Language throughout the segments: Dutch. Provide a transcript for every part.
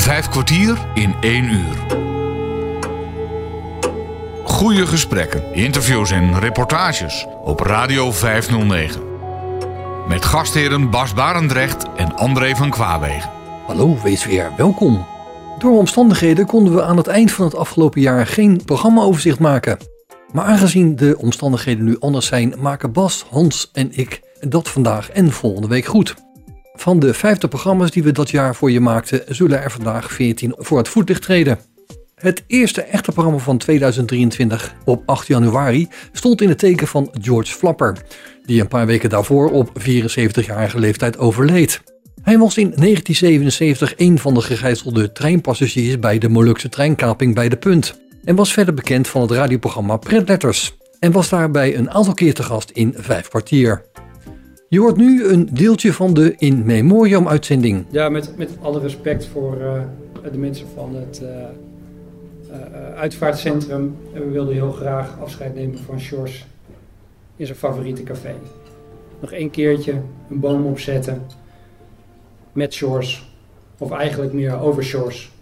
Vijf kwartier in één uur. Goede gesprekken, interviews en reportages op Radio 509. Met gastheren Bas Barendrecht en André van Kwaabegen. Hallo, wees weer welkom. Door omstandigheden konden we aan het eind van het afgelopen jaar geen programmaoverzicht maken. Maar aangezien de omstandigheden nu anders zijn, maken Bas, Hans en ik dat vandaag en volgende week goed. Van de 50 programma's die we dat jaar voor je maakten, zullen er vandaag 14 voor het voetlicht treden. Het eerste echte programma van 2023 op 8 januari stond in het teken van George Flapper, die een paar weken daarvoor op 74-jarige leeftijd overleed. Hij was in 1977 een van de gegijzelde treinpassagiers bij de Molukse treinkaping bij De Punt en was verder bekend van het radioprogramma Pretletters en was daarbij een aantal keer te gast in Vijf kwartier. Je hoort nu een deeltje van de In Memoriam uitzending. Ja, met, met alle respect voor uh, de mensen van het uh, uh, uitvaartcentrum. En we wilden heel graag afscheid nemen van Sjors in zijn favoriete café. Nog één keertje een boom opzetten met Sjors. Of eigenlijk meer over Sjors.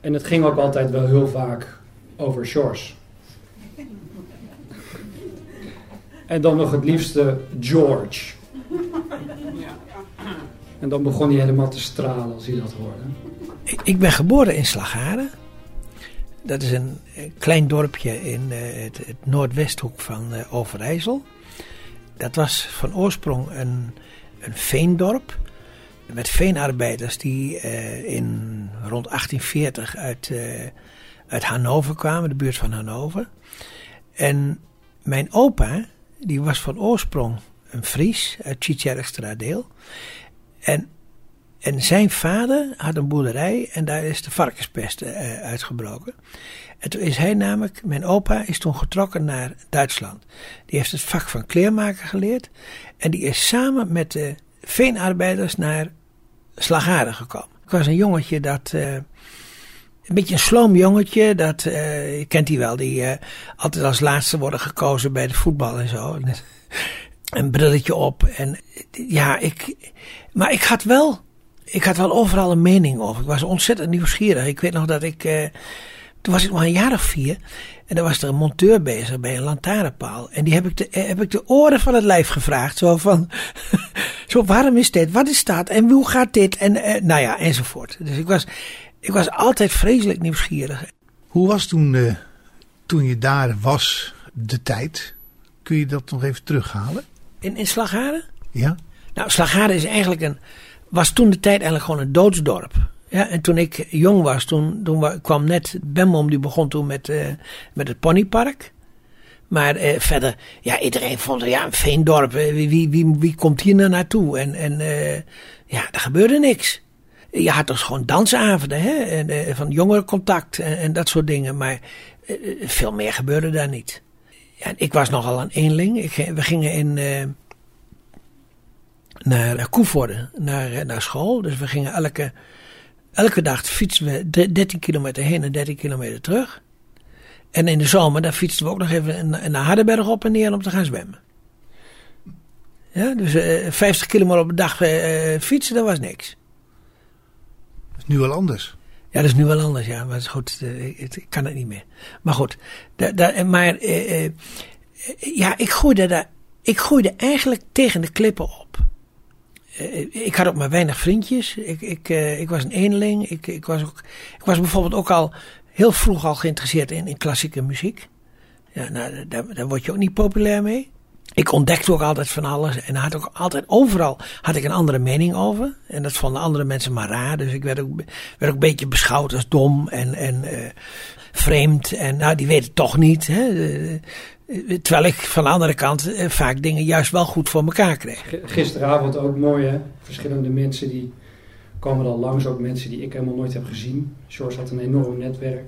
En het ging ook altijd wel heel vaak over Sjors. En dan nog het liefste George. En dan begon hij helemaal te stralen als hij dat hoorde. Ik ben geboren in Slagharen. Dat is een klein dorpje in uh, het, noordwesthoek van uh, Overijssel. Dat was van oorsprong een, een veendorp. Met veenarbeiders die uh, in rond 1840 uit, uit Hannover kwamen, de buurt van Hannover. En mijn opa, die was van oorsprong een Fries uit Tjitjerkstradeel. En, en zijn vader had een boerderij en daar is de varkenspest uh, uitgebroken. En toen is hij namelijk, mijn opa is toen getrokken naar Duitsland. Die heeft het vak van kleermaker geleerd. En die is samen met de veenarbeiders naar Slagaren gekomen. Ik was een jongetje dat... Uh, een beetje een sloom jongetje, dat, je kent die wel, die altijd als laatste worden gekozen bij de voetbal en zo. Een brilletje op. En ja, ik. Maar ik had wel. Ik had wel overal een mening over. Ik was ontzettend nieuwsgierig. Ik weet nog dat ik. Eh, toen was ik maar een jaar of vier. En dan was er een monteur bezig bij een lantaarnpaal. En die heb ik de, heb ik de oren van het lijf gevraagd. Zo van. zo, waarom is dit? Wat is dat? En hoe gaat dit? En uh, nou ja, enzovoort. Dus ik was, ik was altijd vreselijk nieuwsgierig. Hoe was toen, toen je daar was, de tijd? Kun je dat nog even terughalen? In, in Slagharen? Ja. Nou, Slagharen is eigenlijk een, was toen de tijd eigenlijk gewoon een doodsdorp. Ja, en toen ik jong was, toen, toen kwam net Bemom, die begon toen met, uh, met het ponypark. Maar uh, verder, ja, iedereen vond ja, een veendorp, wie, wie, wie, wie komt hier nou naartoe? En, en ja, er gebeurde niks. Je had dus gewoon dansavonden, hè, en, van jongerencontact en, en dat soort dingen. Maar veel meer gebeurde daar niet. Ja, ik was nogal een eenling. We gingen in, uh, naar Koevoorde, naar, naar school. Dus we gingen elke, elke dag fietsen we 13 kilometer heen en 13 kilometer terug. En in de zomer, dan fietsten we ook nog even naar Hardenberg op en neer om te gaan zwemmen. Ja, dus uh, 50 kilometer op een dag fietsen, dat was niks. Dat is nu wel anders. Ja, dat is nu wel anders, ja. Maar het is goed, ik, ik kan het niet meer. Maar goed, da, maar uh, ja, ik groeide, daar, ik groeide eigenlijk tegen de klippen op. Ik had ook maar weinig vriendjes. Ik, ik, ik was een eenling. Ik, ik, was ook, ik was bijvoorbeeld ook al heel vroeg al geïnteresseerd in, in klassieke muziek. Ja, nou, daar, daar word je ook niet populair mee. Ik ontdekte ook altijd van alles en had ook altijd overal had ik een andere mening over. En dat vonden andere mensen maar raar. Dus ik werd ook, werd ook een beetje beschouwd als dom en, en uh, vreemd. En nou, die weten het toch niet. Hè? Uh, terwijl ik van de andere kant vaak dingen juist wel goed voor elkaar kreeg. Gisteravond ook mooi hè. Verschillende mensen die komen dan langs. Ook mensen die ik helemaal nooit heb gezien. George had een enorm netwerk.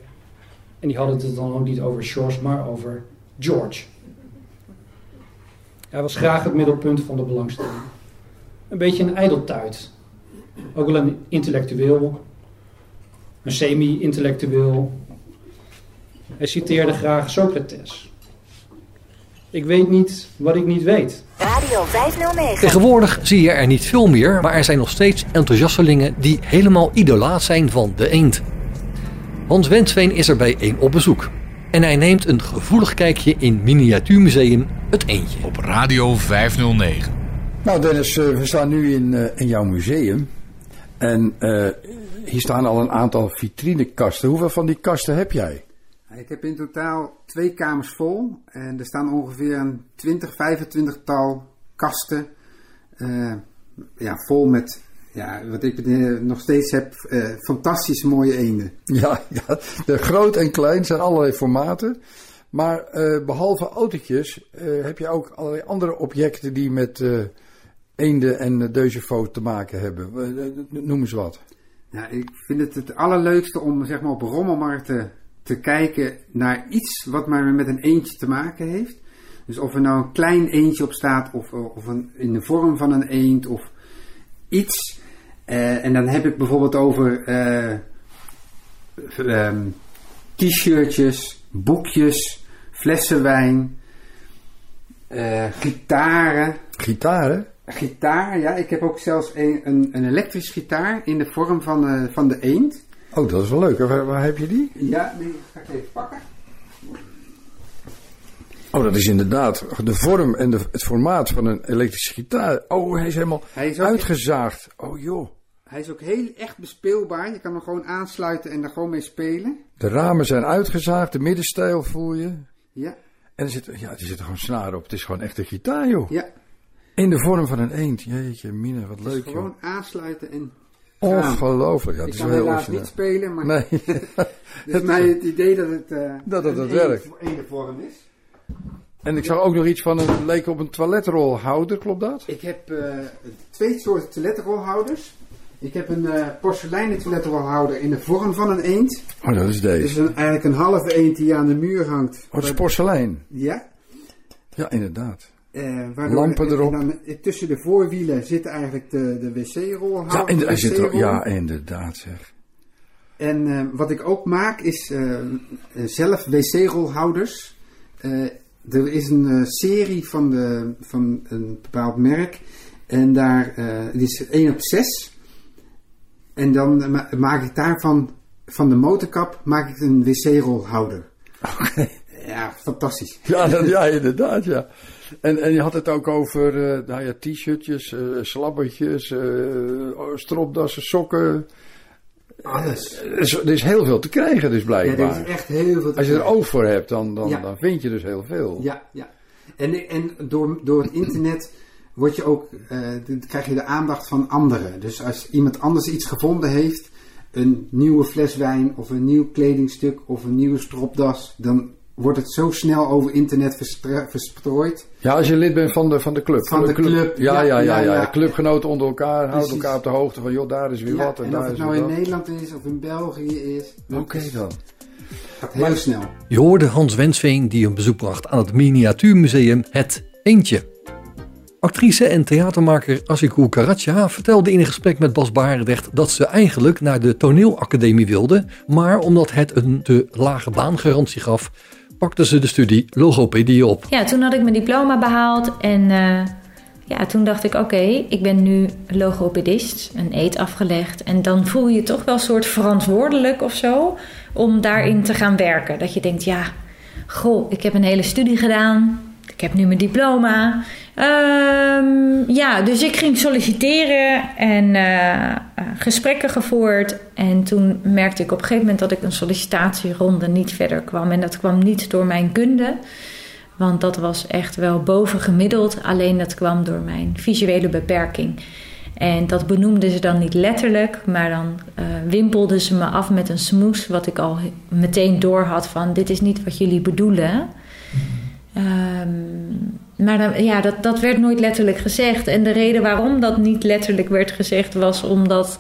En die hadden het dan ook niet over George, maar over George. Hij was graag het middelpunt van de belangstelling. Een beetje een ijdeltuit. Ook wel een intellectueel. Een semi-intellectueel. Hij citeerde graag Socrates. Ik weet niet wat ik niet weet. Radio 509. Tegenwoordig zie je er niet veel meer, maar er zijn nog steeds enthousiastelingen die helemaal idolaat zijn van de eend. Hans Wensveen is er bij één op bezoek. En hij neemt een gevoelig kijkje in miniatuurmuseum Het Eendje. Op Radio 509. Nou Dennis, eh, we staan nu in, eh, in jouw museum. En eh, hier staan al een aantal vitrinekasten. Hoeveel van die kasten heb jij? Ik heb in totaal twee kamers vol en er staan ongeveer een 20, 25 tal kasten eh, ja, vol met, ja, wat ik eh, nog steeds heb, eh, fantastisch mooie eenden. Ja, ja, de groot en klein zijn allerlei formaten. Maar eh, behalve autootjes eh, heb je ook allerlei andere objecten die met eh eenden en deuzefoto te maken hebben. Noem eens wat. Ja, ik vind het het allerleukste om zeg maar, op rommelmarkten te kijken naar iets wat maar met een eendje te maken heeft. Dus of er nou een klein eendje op staat of, of een, in de vorm van een eend of iets. Eh, en dan heb ik bijvoorbeeld over eh, ehm, t-shirtjes, boekjes, flessen wijn, eh, gitaren. Gitaren? Gitaar, ja. Ik heb ook zelfs een, een, een elektrisch gitaar in de vorm van, van de eend. Oh, dat is wel leuk. Waar, waar heb je die? Ja, die ga ik even pakken. Oh, dat is inderdaad de vorm en de, het formaat van een elektrische gitaar. Oh, hij is helemaal Hij is ook- uitgezaagd. Oh joh. Hij is ook heel echt bespeelbaar. Je kan hem gewoon aansluiten en er gewoon mee spelen. De ramen zijn uitgezaagd, de middenstijl voel je. Ja, En er zit, ja, er zitten gewoon snaren op. Het is gewoon echt een gitaar, joh. ja. In de vorm van een eend. Jeetje, mine, wat leuk, joh. Gewoon aansluiten en... Ongelooflijk. Ja, ik het is kan wel heel helaas niet spelen, maar Nee. het is mij het idee dat het, eh Dat het het werkt. ene- ene vorm is. En ik zag ook nog iets van een, leek op een toiletrolhouder, klopt dat? Ik heb eh, twee soorten toiletrolhouders. Ik heb een eh porseleinen toiletrolhouder in de vorm van een eend. Oh, dat is deze. een, eigenlijk een halve eend die aan de muur hangt. Oh, het is porselein. Ja. Ja, inderdaad. Eh, Lampen en erop. dan tussen de voorwielen zit eigenlijk de, de wc-rolhouder. Ja, in de, de hij zit er, wc-rol. ja, inderdaad zeg. En eh, wat ik ook maak is eh, eh, zelf wc-rolhouders. Eh, er is een eh, serie van, de, van een bepaald merk. En daar eh, die is 1 op 6. En dan ma- maak ik daarvan, van de motorkap, maak ik een wc-rolhouder. Ja, fantastisch. Ja, dat, ja, inderdaad, ja. En, en je had het ook over eh, nou ja, t-shirtjes, eh slabbertjes, eh, stropdassen, sokken. Alles. Er is, er is heel veel te krijgen dus Ja, blijkbaar. er is echt heel veel te Als je er oog voor hebt, dan, dan, Ja. dan vind je dus heel veel. Ja, ja. En, en door, door het internet word je ook, eh, dan krijg je de aandacht van anderen. Dus als iemand anders iets gevonden heeft, een nieuwe fles wijn of een nieuw kledingstuk of een nieuwe stropdas, dan wordt het zo snel over internet verstrooid. Ja, als je lid bent van de, van de club. Van de club, Ja, ja, ja, ja. ja, ja, ja. Clubgenoten onder elkaar, houden Precies. elkaar op de hoogte van, joh, daar is weer Ja, wat en, en daar of het is nou in dat. Nederland is of in België is, dat Oké dan. gaat heel snel. Je hoorde Hans Wensveen die een bezoek bracht aan het miniatuurmuseum Het Eendje. Actrice en theatermaker Asikou Karatja vertelde in een gesprek met Bas Barendrecht dat ze eigenlijk naar de toneelacademie wilde, maar omdat het een te lage baangarantie gaf, pakte ze de studie logopedie op. Ja, toen had ik mijn diploma behaald en eh, ja, toen dacht ik, oké, ik ben nu logopedist, een eet afgelegd. En dan voel je je toch wel een soort verantwoordelijk of zo om daarin te gaan werken. Dat je denkt, ja, goh, ik heb een hele studie gedaan, ik heb nu mijn diploma. Ehm, ja, dus ik ging solliciteren en eh, eh, gesprekken gevoerd. En toen merkte ik op een gegeven moment dat ik een sollicitatieronde niet verder kwam. En dat kwam niet door mijn kunde. Want dat was echt wel bovengemiddeld. Alleen dat kwam door mijn visuele beperking. En dat benoemden ze dan niet letterlijk. Maar dan eh, wimpelden ze me af met een smoes. Wat ik al meteen door had van dit is niet wat jullie bedoelen. Ehm, maar dan, ja, dat, dat werd nooit letterlijk gezegd. En de reden waarom dat niet letterlijk werd gezegd was omdat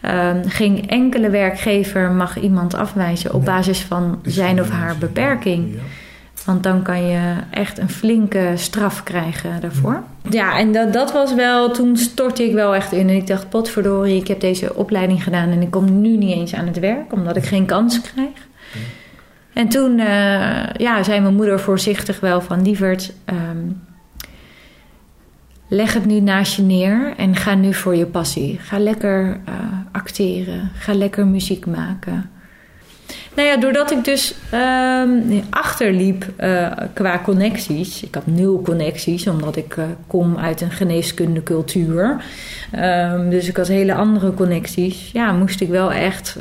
ehm, geen enkele werkgever mag iemand afwijzen op basis van zijn of haar beperking. Want dan kan je echt een flinke straf krijgen daarvoor. Ja, en dat, dat was wel, toen stortte ik wel echt in. En ik dacht, potverdorie, ik heb deze opleiding gedaan en ik kom nu niet eens aan het werk, omdat ik geen kans krijg. En toen eh, ja, zei mijn moeder voorzichtig wel van... Lieverd, ehm, leg het nu naast je neer en ga nu voor je passie. Ga lekker uh, acteren, ga lekker muziek maken. Nou ja, doordat ik dus um, achterliep uh, qua connecties. Ik had nul connecties, omdat ik kom uit een geneeskunde cultuur. Um, dus ik had hele andere connecties. Ja, moest ik wel echt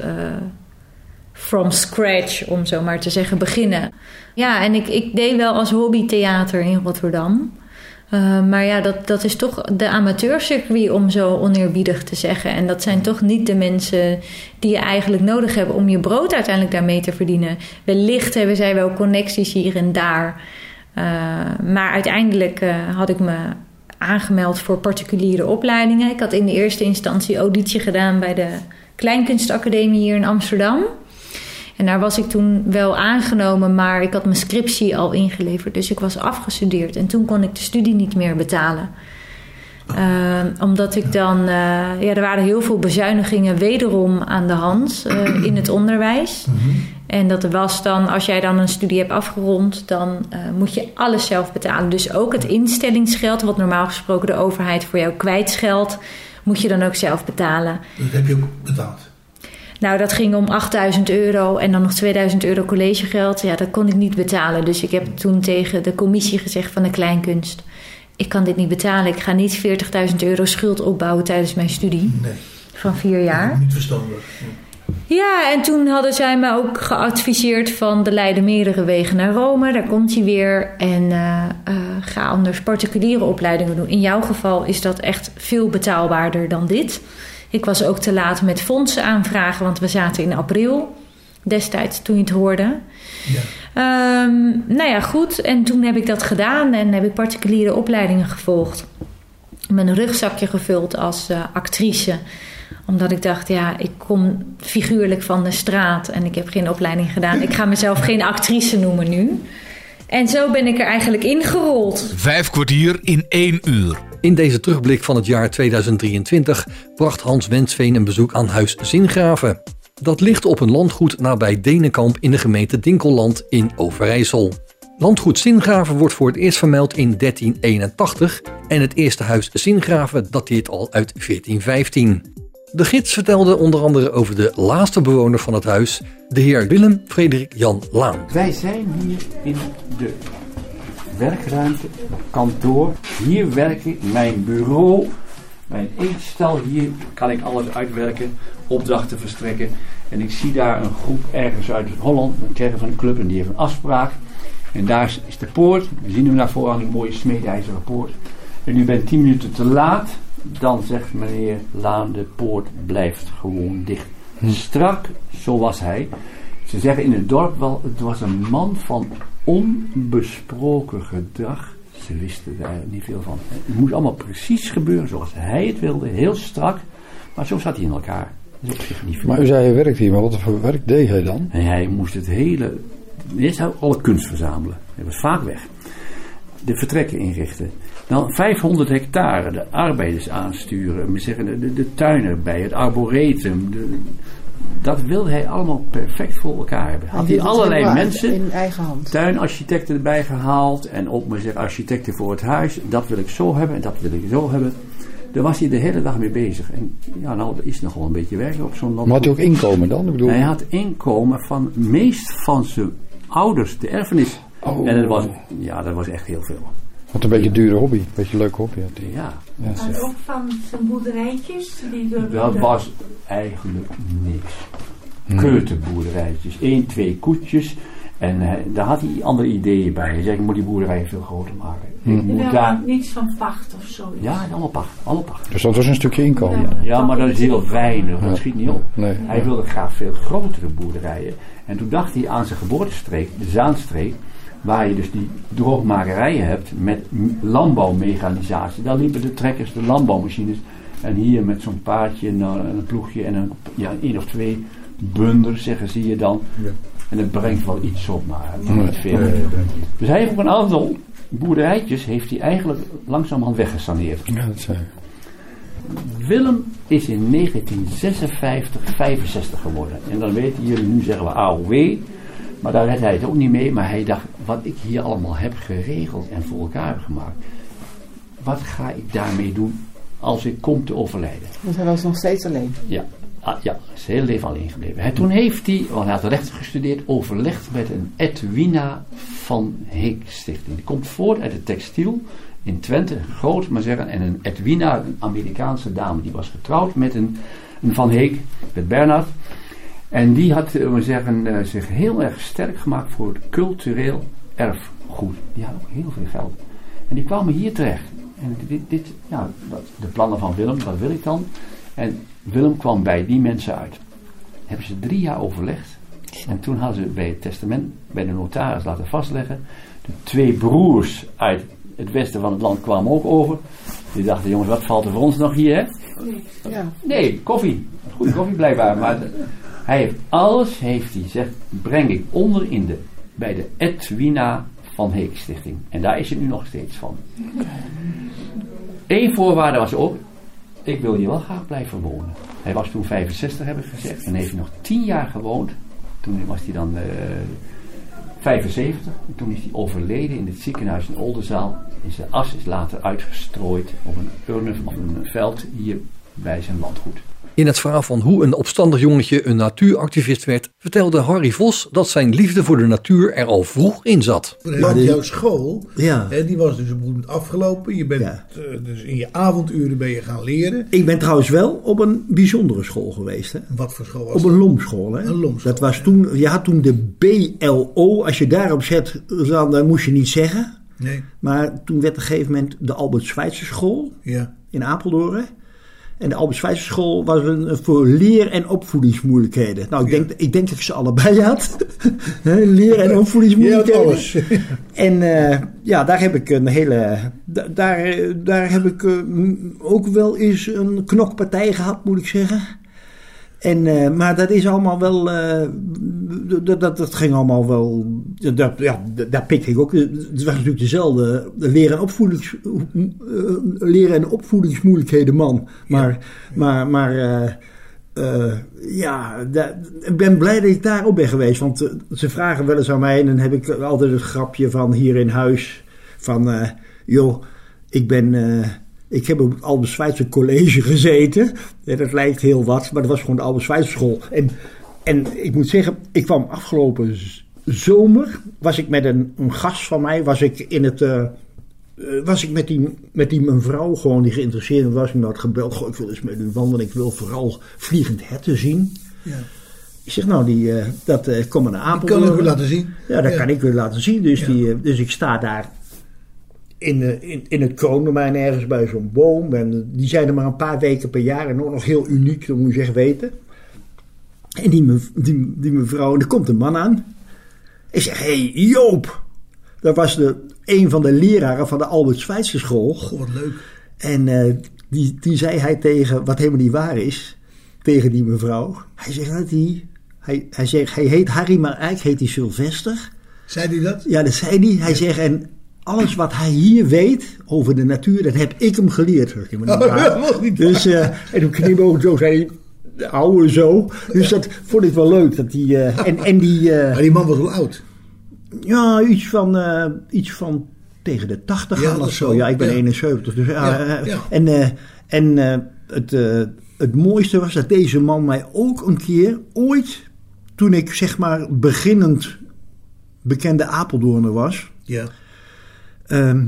from scratch, om zo maar te zeggen, beginnen. Ja, en ik, ik deed wel als hobby theater in Rotterdam. Uh, maar ja, dat, dat is toch de amateurcircuit om zo oneerbiedig te zeggen. En dat zijn toch niet de mensen die je eigenlijk nodig hebt om je brood uiteindelijk daarmee te verdienen. Wellicht hebben zij wel connecties hier en daar. Uh, maar uiteindelijk uh, had ik me aangemeld voor particuliere opleidingen. Ik had in de eerste instantie auditie gedaan bij de Kleinkunstacademie hier in Amsterdam. En daar was ik toen wel aangenomen, maar ik had mijn scriptie al ingeleverd. Dus ik was afgestudeerd. En toen kon ik de studie niet meer betalen. Uh, omdat ik dan... Uh, ja, er waren heel veel bezuinigingen wederom aan de hand uh, in het onderwijs. Mm-hmm. En dat was dan, als jij dan een studie hebt afgerond... dan uh, moet je alles zelf betalen. Dus ook het instellingsgeld, wat normaal gesproken de overheid voor jou kwijtscheldt... moet je dan ook zelf betalen. Dat heb je ook betaald? Nou, dat ging om 8000 euro en dan nog 2000 euro collegegeld. Ja, dat kon ik niet betalen. Dus ik heb toen tegen de commissie gezegd van de kleinkunst... ik kan dit niet betalen. Ik ga niet 40.000 euro schuld opbouwen tijdens mijn studie. Nee. Van vier jaar. Niet verstandig. Ja, en toen hadden zij me ook geadviseerd van de leiden meerdere wegen naar Rome. Daar komt hij weer. En uh, uh, ga anders particuliere opleidingen doen. In jouw geval is dat echt veel betaalbaarder dan dit. Ik was ook te laat met fondsen aanvragen, want we zaten in april destijds toen je het hoorde. Ja. Um, nou ja, goed. En toen heb ik dat gedaan en heb ik particuliere opleidingen gevolgd. Mijn rugzakje gevuld als uh, actrice omdat ik dacht, ja, ik kom figuurlijk van de straat en ik heb geen opleiding gedaan. Ik ga mezelf geen actrice noemen nu. En zo ben ik er eigenlijk ingerold. Vijf kwartier in één uur. In deze terugblik van het jaar 2023 bracht Hans Wensveen een bezoek aan Huis Zingraven. Dat ligt op een landgoed nabij Denenkamp in de gemeente Dinkelland in Overijssel. Landgoed Zingraven wordt voor het eerst vermeld in 1381 en het eerste huis Zingraven dateert al uit 1415. De gids vertelde onder andere over de laatste bewoner van het huis, de heer Willem Frederik Jan Laan. Wij zijn hier in de werkruimte, kantoor. Hier werk ik, mijn bureau, mijn eetstal. Hier kan ik alles uitwerken, opdrachten verstrekken. En ik zie daar een groep ergens uit Holland, een kerk van een club, en die heeft een afspraak. En daar is de poort. We zien hem daarvoor aan die mooie smeedijzeren poort. En u bent 10 minuten te laat. Dan zegt meneer Laan, de poort blijft gewoon dicht. Strak, zo was hij. Ze zeggen in het dorp wel, het was een man van onbesproken gedrag. Ze wisten daar niet veel van. Het moest allemaal precies gebeuren zoals hij het wilde, heel strak. Maar zo zat hij in elkaar. Dat is op zich niet veel. Maar u zei hij werkt hier, maar wat voor werk deed hij dan? En hij moest het hele, eerst alle kunst verzamelen. Hij was vaak weg. De vertrekken inrichten. Dan 500 hectare, de arbeiders aansturen, zeggen, de, de, de tuin erbij, het arboretum. De, dat wilde hij allemaal perfect voor elkaar hebben. Had hij allerlei mensen, in eigen hand. tuinarchitecten erbij gehaald en ook maar zeggen architecten voor het huis. Dat wil ik zo hebben en dat wil ik zo hebben. Daar was hij de hele dag mee bezig. En ja, nou, er is nogal een beetje werk op zo'n land. Maar had hij ook inkomen dan? Ik bedoel... Hij had inkomen van meest van zijn ouders, de erfenis. Oh. En dat was, ja, dat was echt heel veel. Wat een beetje een dure hobby, een beetje een leuke hobby had hij. Ja. Ja. En ook van zijn boerderijtjes? Die door Dat was eigenlijk niks. Keuterboerderijtjes. Eén, twee koetjes. En eh, daar had hij andere ideeën bij. Hij zei, ik moet die boerderijen veel groter maken. Ik Er moet daar... niets van pacht of zo. Ja, allemaal pacht. Allemaal pacht. Dus dat was een stukje inkomen. Ja. Ja, maar dat is heel weinig. Dat schiet niet op. Nee. Hij wilde graag veel grotere boerderijen. En toen dacht hij aan zijn geboortestreek, de Zaanstreek, waar je dus die droogmakerijen hebt met landbouwmechanisatie. Daar liepen de trekkers, de landbouwmachines. En hier met zo'n paardje en een, een ploegje en een, ja, één of twee bunders, zeggen ze je dan. En dat brengt wel iets op, maar niet veel. Dus hij heeft ook een aantal boerderijtjes, heeft hij eigenlijk langzamerhand weggesaneerd. Ja, dat zei Willem is in 1956, 65 geworden. En dan weten jullie, nu zeggen we AOW. Maar daar redde hij het ook niet mee. Maar hij dacht, wat ik hier allemaal heb geregeld en voor elkaar heb gemaakt. Wat ga ik daarmee doen als ik kom te overlijden? Want hij was nog steeds alleen. Ja, ah, ja zijn hele leven alleen gebleven. Toen heeft hij, want hij had rechten gestudeerd, overlegd met een Edwina van Heek Stichting. Die komt voort uit de textiel in Twente, groot maar zeggen. En een Edwina, een Amerikaanse dame, die was getrouwd met een, een Van Heek, met Bernard. En die had eh, we zeggen, eh, zich heel erg sterk gemaakt voor het cultureel erfgoed. Die had ook heel veel geld. En die kwamen hier terecht. En dit, dit ja, dat- de plannen van Willem, wat wil ik dan? En Willem kwam bij die mensen uit. Hebben ze drie jaar overlegd. En toen hadden ze bij het testament, bij de notaris laten vastleggen. De twee broers uit het westen van het land kwamen ook over. Die dachten, jongens, wat valt er voor ons nog hier, hè? Ja. Nee, koffie. Goede koffie blijkbaar. Maar hij heeft alles, heeft hij zegt, breng ik onder in de, bij de Edwina van Heek Stichting. En daar is het nu nog steeds van. Eén voorwaarde was ook, ik wil hier wel graag blijven wonen. Hij was toen 65, heb ik gezegd. En heeft nog 10 jaar gewoond. Toen was hij dan eh 75. En toen is hij overleden in het ziekenhuis in Oldenzaal. En zijn as is later uitgestrooid op een urne of een veld hier bij zijn landgoed. In het verhaal van hoe een opstandig jongetje een natuuractivist werd, vertelde Harry Vos dat zijn liefde voor de natuur er al vroeg in zat. Want jouw school, Ja. hè, die was dus op een gegeven moment afgelopen. Je bent Ja. eh, dus in je avonduren ben je gaan leren. Ik ben trouwens wel op een bijzondere school geweest. Hè? Wat voor school was Op dat? een lomschool. Hè? Een lomschool, Dat was toen, je had toen de BLO. Als je daarop zet, dan, dan moest je niet zeggen. Nee, Maar toen werd op een gegeven moment de Albert Schweitzer school ja. in Apeldoorn. En de Albert Schweitzer school was een, voor leer- en opvoedingsmoeilijkheden. Nou, ik, denk, ik denk dat ik ze allebei had. Leer- en opvoedingsmoeilijkheden. alles. En eh, ja, daar heb ik een hele. da- Daar, daar heb ik eh, ook wel eens een knokpartij gehad, moet ik zeggen. En, eh, maar dat is allemaal wel. eh, dat, dat, dat ging allemaal wel. Dat, ja, daar pikte ik ook. Het was natuurlijk dezelfde leren- en, opvoedings, eh, leren en opvoedingsmoeilijkheden man. Maar, maar, maar eh, ja, ik ben blij dat ik daar op ben geweest. Want ze vragen wel eens aan mij. En dan heb ik altijd het grapje van hier in huis. Van, joh, ik ben... ik heb op het Albert Schweitzer College gezeten. Ja, dat lijkt heel wat, maar dat was gewoon de Albert Schweitzer school. En, en ik moet zeggen, ik kwam afgelopen zomer... was ik met een, een gast van mij, was ik in het... eh, eh, was ik met die, met die mevrouw gewoon die geïnteresseerd was. Ik had gebeld, goh, ik wil eens met u wandelen. Ik wil vooral vliegend herten zien. Ja. Ik zeg, nou, die, eh, dat eh kom maar naar Ik Apeldoorn. kan het u laten zien. Ja, dat Ja. kan ik u laten zien. Dus, Ja. die, dus ik sta daar in, eh, in, in het kroondomein ergens bij zo'n boom. En die zijn er maar een paar weken per jaar. En ook nog heel uniek, dat moet je echt weten. En die, mev- die, die mevrouw, en er komt een man aan. Ik zeg, hé hey, Joop. Dat was de, een van de leraren van de Albert Schweitzer school. Goh, wat leuk. En eh, die, die zei hij tegen, wat helemaal niet waar is, tegen die mevrouw. Hij zegt dat hij, hij, hij zegt, hij heet Harry, maar eigenlijk heet hij Sylvester. Zei hij dat? Ja, dat zei hij. Hij zegt, en alles wat hij hier weet over de natuur, dat heb ik hem geleerd. Niet Oh, waar. dat was niet Dus, eh, en toen knipoog zo, zei hij, de oude zo. Dus dat vond ik wel leuk. Dat die, eh, en, en die, eh, Maar die man was wel oud. ja, iets van, iets van tegen de 80 Ja, aan of zo. Ja, ik ben Ja. 71. Dus, ja. En, en het, het mooiste was dat deze man mij ook een keer ooit, toen ik zeg maar beginnend bekende Apeldoorner was, Ja. Ehm,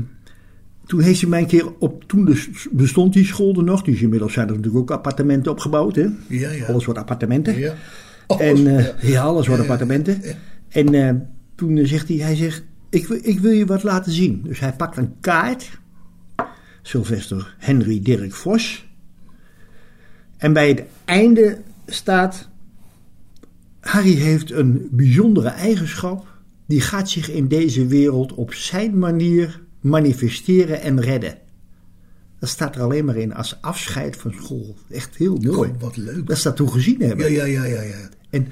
toen heeft hij mij een keer op, toen dus bestond die school er nog, dus inmiddels zijn er natuurlijk ook appartementen opgebouwd, hè? Ja, ja. Alles wordt appartementen. Ja. En eh, ja, alles wordt Ja, ja. appartementen. Ja. En eh, toen eh, zegt hij, hij zegt, ik, wil- ik wil je wat laten zien. Dus hij pakt een kaart. Sylvester Henry Dirk Vos. En bij het einde staat, Harry heeft een bijzondere eigenschap. Die gaat zich in deze wereld op zijn manier manifesteren en redden. Dat staat er alleen maar in als afscheid van school. Echt heel mooi. Wat leuk. Dat ze dat toen gezien hebben. Ja, ja, ja, ja. ja. En,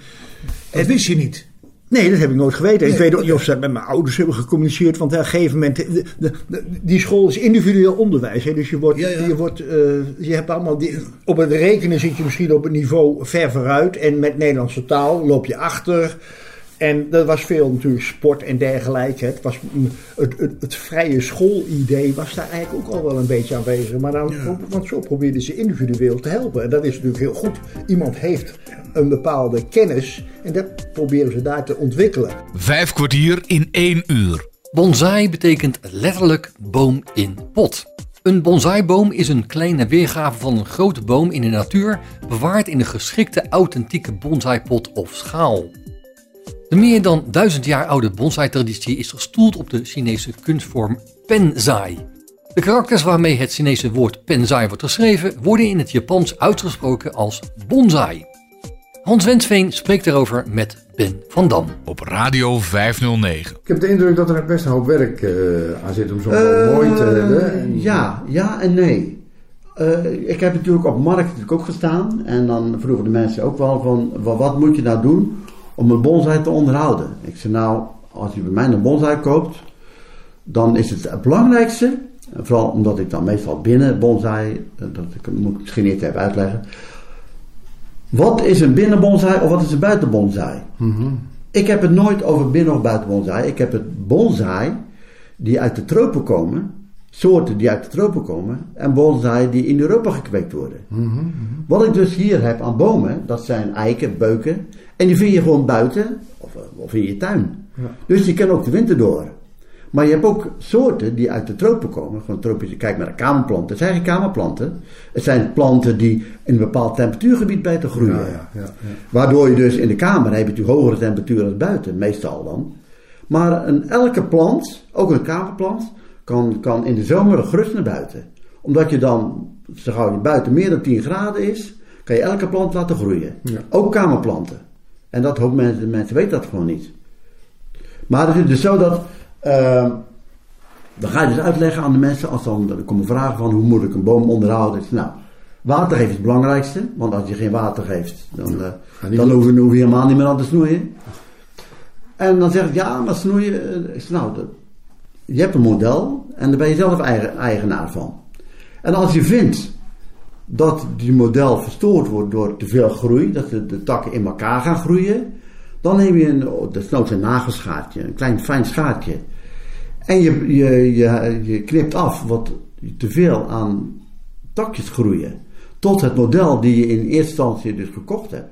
Dat wist je niet. nee, dat heb ik nooit geweten. ik weet ook niet of ze met mijn ouders hebben gecommuniceerd. Want op een gegeven moment. de- de- de- die school is individueel onderwijs. Hè, dus je, wordt, Ja, ja. je, wordt, eh, je hebt allemaal. Die, op het rekenen zit je misschien op het niveau ver vooruit. En met Nederlandse taal loop je achter. En dat was veel natuurlijk sport en dergelijke. Het, was, het, het, het vrije schoolidee was daar eigenlijk ook al wel een beetje aanwezig. Maar nou, want zo probeerden ze individueel te helpen. En dat is natuurlijk heel goed. Iemand heeft een bepaalde kennis en dat proberen ze daar te ontwikkelen. Vijf kwartier in één uur. Bonsai betekent letterlijk boom in pot. Een bonsaiboom is een kleine weergave van een grote boom in de natuur, bewaard in een geschikte authentieke bonsaipot of schaal. De meer dan duizend jaar oude bonsai-traditie is gestoeld op de Chinese kunstvorm penzai. De karakters waarmee het Chinese woord penzai wordt geschreven worden in het Japans uitgesproken als bonsai. Hans Wensveen spreekt daarover met Ben van Dam. Op Radio 509. Ik heb de indruk dat er best een hoop werk eh, aan zit om zo'n Eh, mooi te hebben. En- Ja, ja en nee. Eh, ik heb natuurlijk op markt natuurlijk ook gestaan. En dan vroegen de mensen ook wel van, wa- wat moet je nou doen om een bonsai te onderhouden? Ik zei nou, als je bij mij een bonsai koopt, dan is het het belangrijkste, vooral omdat ik dan meestal binnen bonsai, eh, dat ik, moet ik misschien niet even uitleggen. Wat is een binnen bonsai of wat is een buiten bonsai? Ik heb het nooit over binnen of buiten bonsai. Ik heb het bonsai die uit de tropen komen, soorten die uit de tropen komen, en bonsai die in Europa gekweekt worden. Wat ik dus hier heb aan bomen, dat zijn eiken, beuken, en die vind je gewoon buiten of, of in je tuin. Dus die kunnen ook de winter door. Maar je hebt ook soorten die uit de tropen komen. Gewoon tropische, kijk naar de kamerplanten. Het zijn geen kamerplanten. Het zijn planten die in een bepaald temperatuurgebied beter groeien. Ja, ja, ja, ja. Waardoor je dus in de kamer heb je natuurlijk hogere temperaturen dan buiten, meestal dan. Maar een, elke plant, ook een kamerplant, kan, kan in de zomer gerust naar buiten. Omdat je dan, zo gauw je buiten meer dan 10 graden is, kan je elke plant laten groeien. Ook kamerplanten. En dat hoop mensen, mensen weten dat gewoon niet. Maar het is dus zo dat. eh, dan ga je dus uitleggen aan de mensen, als dan er komen vragen van hoe moet ik een boom onderhouden. Nou, water geven is het belangrijkste, want als je geen water geeft, dan, niet dan hoef je, hoef je helemaal niet meer aan te snoeien. En dan zeg ik, ja, maar snoeien, eh, nou, dat- je hebt een model en daar ben je zelf eigen, eigenaar van. En als je vindt dat die model verstoord wordt door te veel groei, dat de, de takken in elkaar gaan groeien, dan neem je een, desnoods een nagelschaartje, een klein fijn schaartje. En je, je, je, je knipt af wat te veel aan takjes groeien. Tot het model die je in eerste instantie dus gekocht hebt,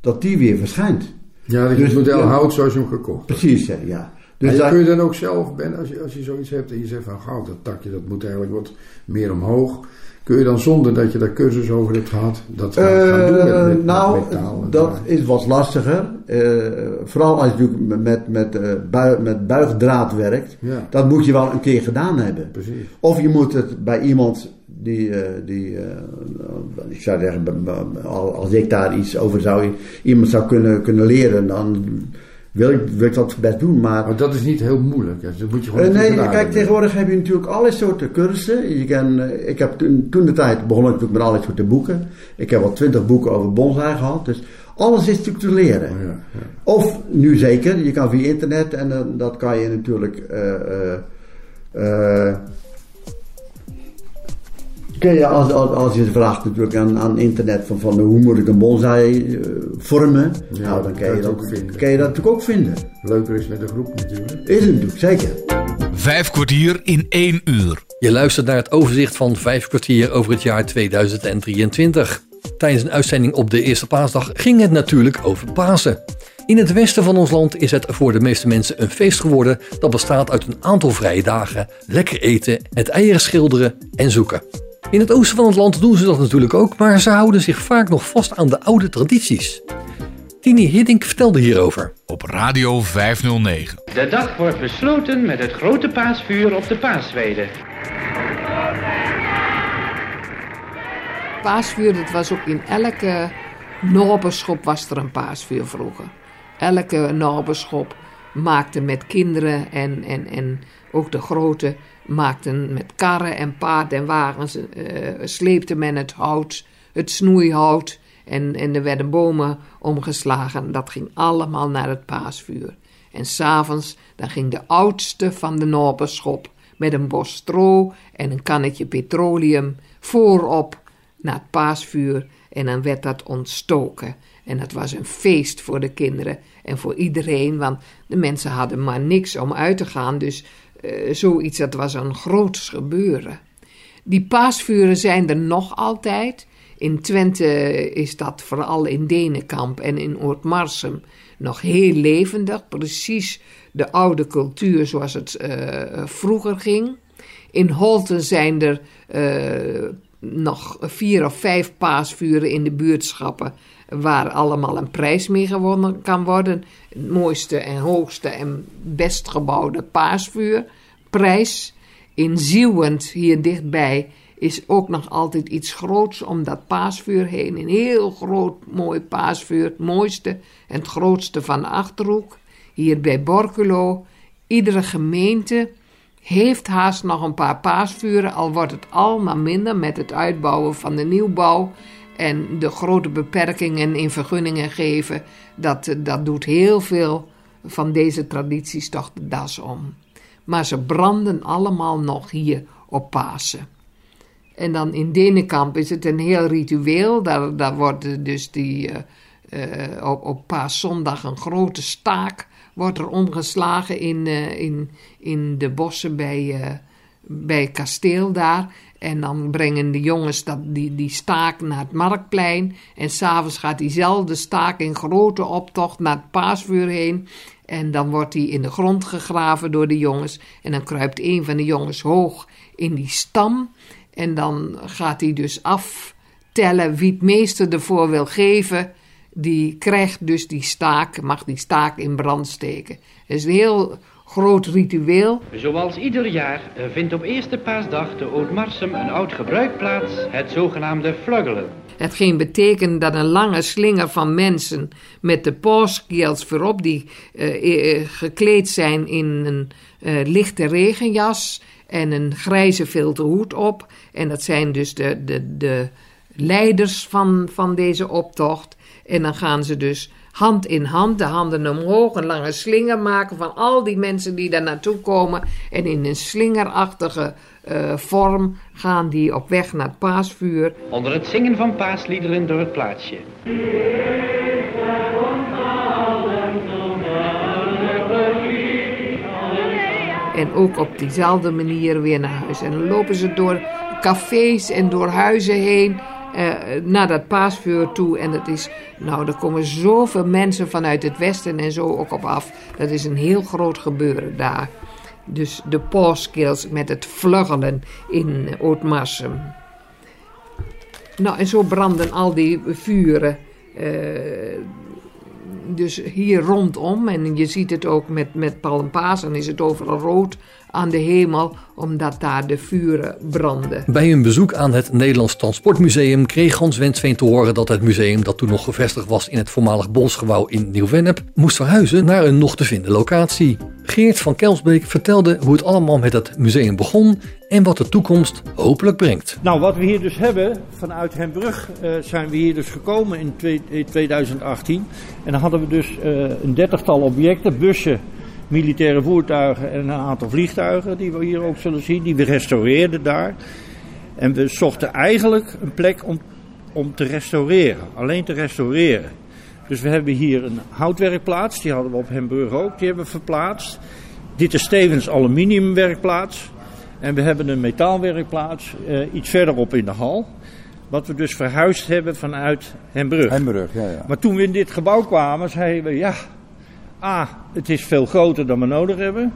dat die weer verschijnt. Ja, dat je Dus, het model ja. houdt zoals je hem gekocht hebt. Precies, hè, ja. Dus Dus daar- kun je dan ook zelf, Ben, als je, als je zoiets hebt en je zegt van goud, dat takje dat moet eigenlijk wat meer omhoog. Kun je dan zonder dat je daar cursus over hebt gehad, dat gaan, gaan doen met, nou, dat is wat lastiger. Eh, vooral als je natuurlijk met, met, bui- met buigdraad werkt. Ja. Dat moet je wel een keer gedaan hebben. Precies. Of je moet het bij iemand die, eh, die ik zou zeggen, als ik daar iets over zou, iemand zou kunnen, kunnen leren, dan wil ik, wil ik dat best doen. Maar Maar dat is niet heel moeilijk. hè. Dat moet je gewoon eh, keer nee, kijk, tegenwoordig heb je natuurlijk allerlei soorten cursussen. Je kan, eh, ik heb toen, toen de tijd begon ik natuurlijk met allerlei soorten boeken. Ik heb al twintig boeken over bonsai gehad. Dus alles is natuurlijk te leren. Ja, ja. Of nu zeker, je kan via internet en dat kan je natuurlijk. Kun je als, als, als je vraagt natuurlijk aan, aan internet van, van hoe moet ik een bonsai eh, vormen, Ja, nou, dan kan je, dat, ook vinden. kan je dat natuurlijk ook vinden. Leuker is met een groep natuurlijk. Is het natuurlijk, zeker. Vijf kwartier in één uur. Je luistert naar het overzicht van vijf kwartier over het jaar 2023. Tijdens een uitzending op de eerste paasdag ging het natuurlijk over Pasen. In het westen van ons land is het voor de meeste mensen een feest geworden dat bestaat uit een aantal vrije dagen, lekker eten, het eieren schilderen en zoeken. In het oosten van het land doen ze dat natuurlijk ook, maar ze houden zich vaak nog vast aan de oude tradities. Tini Hiddink vertelde hierover. Op Radio 509. De dag wordt besloten met het grote paasvuur op de paasweide. Paasvuur, dat was ook in elke naberschop was er een paasvuur vroeger. Elke naberschop maakte met kinderen en, en, en ook de grote maakten met karren en paard en wagens, eh, sleepte men het hout, het snoeihout en, en er werden bomen omgeslagen. Dat ging allemaal naar het paasvuur. En s'avonds, dan ging de oudste van de naberschop met een bos stro en een kannetje petroleum voorop naar het paasvuur en dan werd dat ontstoken. En het was een feest voor de kinderen en voor iedereen, want de mensen hadden maar niks om uit te gaan. Dus uh, zoiets, dat was een groots gebeuren. Die paasvuren zijn er nog altijd. In Twente is dat vooral in Denenkamp en in Oortmarsum nog heel levendig. Precies de oude cultuur zoals het uh, vroeger ging. In Holten zijn er uh, nog vier of vijf paasvuren in de buurtschappen. Waar allemaal een prijs mee gewonnen kan worden. Het mooiste en hoogste en best gebouwde paasvuurprijs. In Zieuwend, hier dichtbij, is ook nog altijd iets groots om dat paasvuur heen. Een heel groot, mooi paasvuur. Het mooiste en het grootste van de Achterhoek. Hier bij Borculo. Iedere gemeente heeft haast nog een paar paasvuren, al wordt het allemaal minder met het uitbouwen van de nieuwbouw en de grote beperkingen in vergunningen geven. Dat, dat doet heel veel van deze tradities toch de das om. Maar ze branden allemaal nog hier op Pasen. En dan in Denenkamp is het een heel ritueel. Daar, daar wordt dus die, uh, uh, op, op paaszondag een grote staak wordt er omgeslagen in, uh, in, in de bossen bij, bij het kasteel daar. En dan brengen de jongens dat, die, die staak naar het marktplein. En s'avonds gaat diezelfde staak in grote optocht naar het paasvuur heen. En dan wordt die in de grond gegraven door de jongens. En dan kruipt een van de jongens hoog in die stam. En dan gaat hij dus aftellen wie het meeste ervoor wil geven die krijgt dus die staak, mag die staak in brand steken. Het is een heel groot ritueel. Zoals ieder jaar eh, vindt op eerste paasdag de Oudmarsum een oud gebruik plaats, het zogenaamde fluggelen. Hetgeen betekent dat een lange slinger van mensen met de paaskiels voorop, die uh, gekleed zijn in een uh, lichte regenjas en een grijze filterhoed op. En dat zijn dus de, de, de leiders van, van deze optocht. En dan gaan ze dus hand in hand, de handen omhoog, een lange slinger maken van al die mensen die daar naartoe komen. En in een slingerachtige uh, vorm gaan die op weg naar het paasvuur. Onder het zingen van paasliederen door het plaatsje. En ook op diezelfde manier weer naar huis. En dan lopen ze door cafés en door huizen heen uh, naar dat paasvuur toe. En het is, nou, er komen zoveel mensen vanuit het westen en zo ook op af. Dat is een heel groot gebeuren daar. Dus de paaskills met het vluggelen in Ootmarsum. Nou, en zo branden al die vuren. Uh, dus hier rondom, en je ziet het ook met, met Palmpasen, is het overal rood aan de hemel, omdat daar de vuren branden. Bij een bezoek aan het Nederlands Transportmuseum kreeg Hans Wensveen te horen dat het museum, dat toen nog gevestigd was in het voormalig Bosgebouw in Nieuw-Vennep, moest verhuizen naar een nog te vinden locatie. Geert van Kelsbeek vertelde hoe het allemaal met het museum begon en wat de toekomst hopelijk brengt. Nou, wat we hier dus hebben, vanuit Hembrug uh, zijn we hier dus gekomen in, twee, in 2018. En dan hadden we dus uh, een dertigtal objecten, bussen, militaire voertuigen en een aantal vliegtuigen die we hier ook zullen zien, die we restaureerden daar. En we zochten eigenlijk een plek om, om te restaureren, alleen te restaureren. Dus we hebben hier een houtwerkplaats, die hadden we op Hemburg ook, die hebben we verplaatst. Dit is Stevens aluminiumwerkplaats. En we hebben een metaalwerkplaats uh, iets verderop in de hal. Wat we dus verhuisd hebben vanuit Hembrug. Hembrug, ja, ja. Maar toen we in dit gebouw kwamen, zeiden we ja, A, het is veel groter dan we nodig hebben.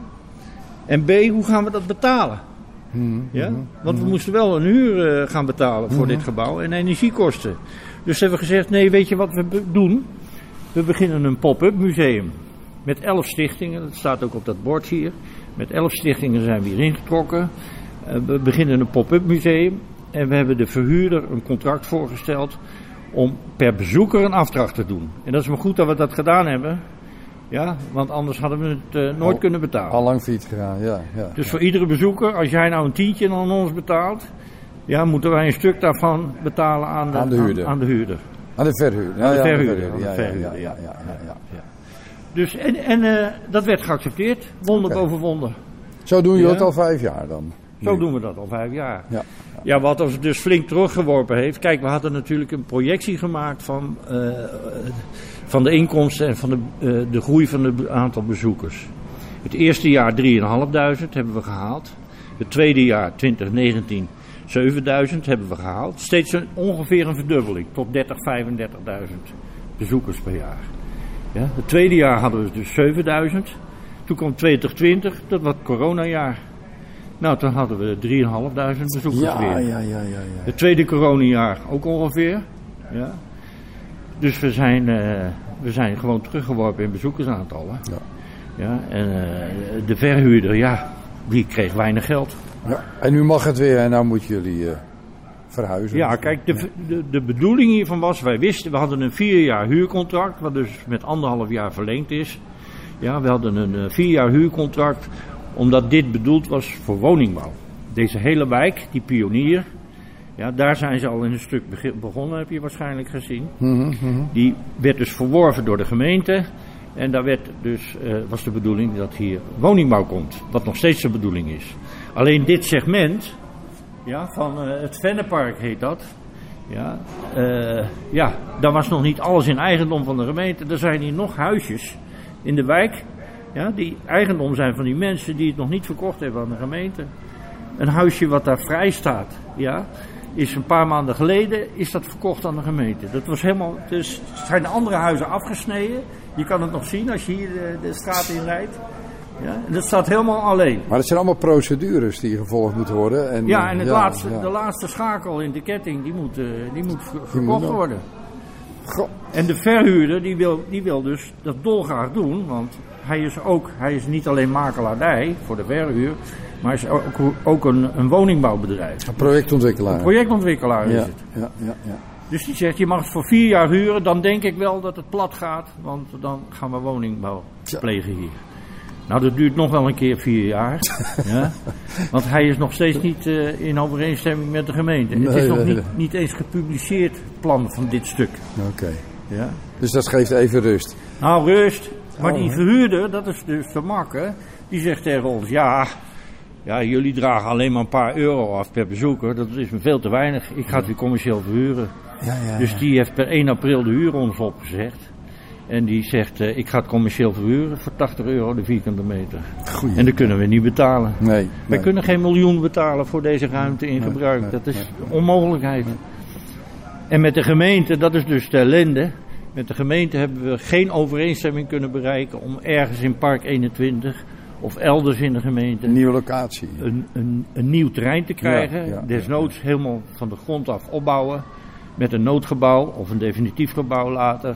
En B, hoe gaan we dat betalen? Hmm, ja? Want we moesten wel een huur uh, gaan betalen voor dit gebouw en energiekosten. Dus hebben we gezegd, nee, weet je wat we doen? We beginnen een pop-up museum. Met elf stichtingen, dat staat ook op dat bord hier. Met elf stichtingen zijn we hier ingetrokken. Uh, we beginnen een pop-up museum. En we hebben de verhuurder een contract voorgesteld om per bezoeker een afdracht te doen. En dat is maar goed dat we dat gedaan hebben. Ja, want anders hadden we het uh, nooit Al, kunnen betalen. Al lang fiets gegaan, ja. ja dus ja. voor iedere bezoeker, als jij nou een tientje aan ons betaalt, ja, moeten wij een stuk daarvan betalen aan de, aan de huurder. Aan, aan de huurder. Aan de verhuurder. Aan de ja, verhuurder. Ja, aan de verhuurder, ja, ja. Dus, en en uh, dat werd geaccepteerd, wonder Oké. boven wonder. Zo doen jullie het al vijf jaar dan? Zo nu. doen we dat al vijf jaar. Ja. Ja, wat ons dus flink teruggeworpen heeft. Kijk, we hadden natuurlijk een projectie gemaakt van, eh, van de inkomsten en van de, eh, de groei van het aantal bezoekers. Het eerste jaar 3.500 hebben we gehaald. Het tweede jaar 2019 7000 hebben we gehaald. Steeds een, ongeveer een verdubbeling tot 30, 35.000 bezoekers per jaar. Ja, het tweede jaar hadden we dus 7000. Toen kwam 2020, dat was het coronajaar. Nou, toen hadden we 3.500 bezoekers Ja, weer. ja, ja, ja, ja. Het tweede coronajaar ook ongeveer. Ja. Dus we zijn, eh, we zijn gewoon teruggeworpen in bezoekersaantallen. Ja. Ja, en eh, de verhuurder, ja, die kreeg weinig geld. Ja, en nu mag het weer en nou moeten jullie eh, verhuizen. Ja, kijk, de, de, de bedoeling hiervan was, wij wisten, we hadden een vier jaar huurcontract, wat dus met anderhalf jaar verlengd is. Ja, we hadden een eh, vier jaar huurcontract, omdat dit bedoeld was voor woningbouw. Deze hele wijk, die pionier, ja, daar zijn ze al in een stuk begonnen, heb je waarschijnlijk gezien. Mhm, mhm. Die werd dus verworven door de gemeente. En daar werd dus, eh, was de bedoeling dat hier woningbouw komt. Wat nog steeds de bedoeling is. Alleen dit segment, ja, van eh, het Vennepark heet dat. Ja, eh, ja, daar was nog niet alles in eigendom van de gemeente. Er zijn hier nog huisjes in de wijk. Ja, die eigendom zijn van die mensen die het nog niet verkocht hebben aan de gemeente. Een huisje wat daar vrij staat, ja, is een paar maanden geleden is dat verkocht aan de gemeente. Dat was helemaal, dus zijn de andere huizen afgesneden. Je kan het nog zien als je hier de, de straat in rijdt. Ja, en dat staat helemaal alleen. Maar het zijn allemaal procedures die gevolgd moeten worden. En, Ja, eh, en het ja, laatste, ja. de laatste schakel in de ketting, die moet, eh, die moet ver- Die moet verkocht worden. En de verhuurder, die wil, die wil dus dat dolgraag doen, want hij is ook, hij is niet alleen makelaardij voor de verhuur, maar hij is ook, ook een, een woningbouwbedrijf. Een projectontwikkelaar. Een projectontwikkelaar ja, is het. Ja, ja, ja. Dus die zegt, je mag het voor vier jaar huren, dan denk ik wel dat het plat gaat, want dan gaan we woningbouw plegen hier. Nou, dat duurt nog wel een keer vier jaar. ja? Want hij is nog steeds niet eh, in overeenstemming met de gemeente. het Nee, is nog niet, nee. niet eens gepubliceerd, het plan van dit stuk. Oké. Ja. Dus dat geeft even rust. Nou, rust. Maar Oh, die verhuurder, dat is dus de makke, die zegt tegen ons, ja, ja, jullie dragen alleen maar een paar euro af per bezoeker. Dat is me veel te weinig. Ik ga het weer commercieel verhuren. Ja, ja, dus die heeft per 1 april de huur ons opgezegd. En die zegt, eh, ik ga het commercieel verhuren voor 80 euro de vierkante meter. Goeie. En dat kunnen we niet betalen. Nee. Wij nee. kunnen geen miljoen betalen voor deze ruimte in Nee, gebruik. nee, dat is onmogelijkheid. En met de gemeente, dat is dus de ellende. Met de gemeente hebben we geen overeenstemming kunnen bereiken om ergens in Park 21 of elders in de gemeente Een nieuwe locatie. een, een, een nieuw terrein te krijgen. Ja, ja, Desnoods helemaal van de grond af opbouwen. Met een noodgebouw of een definitief gebouw later.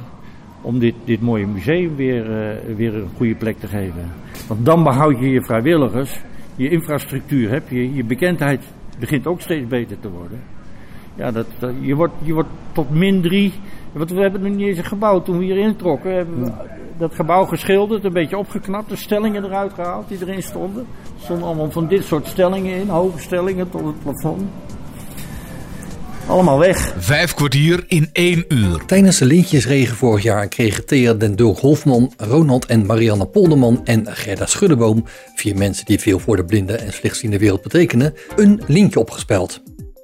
Om dit, dit mooie museum weer, eh, weer een goede plek te geven. Want dan behoud je je vrijwilligers. Je infrastructuur heb je. Je bekendheid begint ook steeds beter te worden. Ja, dat, dat- je, wordt, je wordt tot min drie. Want we hebben nog niet eens een gebouw. Toen we hier introkken, hebben we dat gebouw geschilderd, een beetje opgeknapt, de stellingen eruit gehaald die erin stonden. Er stonden allemaal van dit soort stellingen in, hoge stellingen tot het plafond. Allemaal weg. Vijf kwartier in één uur. Tijdens de lintjesregen vorig jaar kregen Thea den Dulk Hofman, Ronald en Marianne Polderman en Gerda Schuddeboom, vier mensen die veel voor de blinde en slechtziende wereld betekenen, een lintje opgespeld.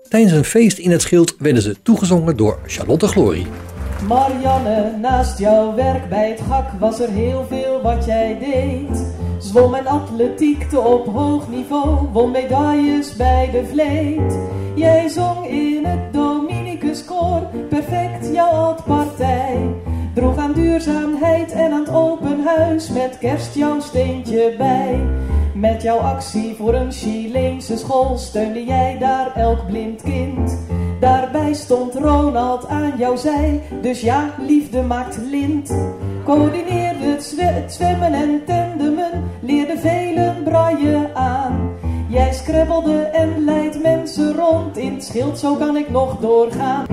Tijdens een feest in het schild werden ze toegezongen door Charlotte Glory. Marianne, naast jouw werk bij het hak was er heel veel wat jij deed. Zwom en atletiekte op hoog niveau, won medailles bij de vleet. Jij zong in het Dominicus koor, perfect jouw oud-partij. Droeg aan duurzaamheid en aan het open huis, met kerst jouw steentje bij. Met jouw actie voor een Chileense school steunde jij daar elk blind kind. Daarbij stond Ronald aan jouw zij, dus ja, liefde maakt lint. Coördineerde het, zwe- het zwemmen en tandemen, leerde velen braille aan. Jij scrabbelde en leidt mensen rond, in het schild zo kan ik nog doorgaan.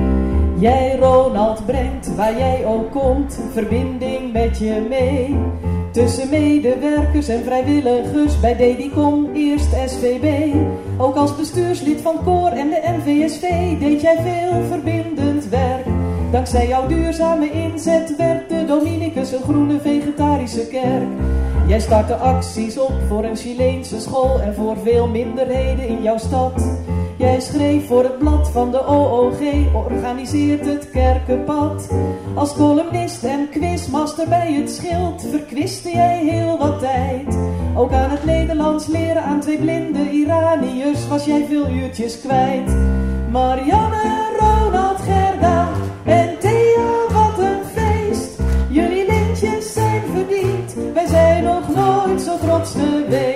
Jij Ronald brengt waar jij ook komt, verbinding met je mee. Tussen medewerkers en vrijwilligers bij Dedicom, eerst SVB. Ook als bestuurslid van Koor en de NVSV deed jij veel verbindend werk. Dankzij jouw duurzame inzet werd de Dominicus een groene vegetarische kerk. Jij startte acties op voor een Chileense school en voor veel minderheden in jouw stad. Jij schreef voor het blad van de OOG, organiseert het kerkenpad. Als columnist en quizmaster bij het schild verkwiste jij heel wat tijd. Ook aan het Nederlands leren aan twee blinde Iraniërs was jij veel uurtjes kwijt. Marianne, Ronald, Gerda en Thea, wat een feest. Jullie lintjes zijn verdiend, wij zijn nog nooit zo trots geweest.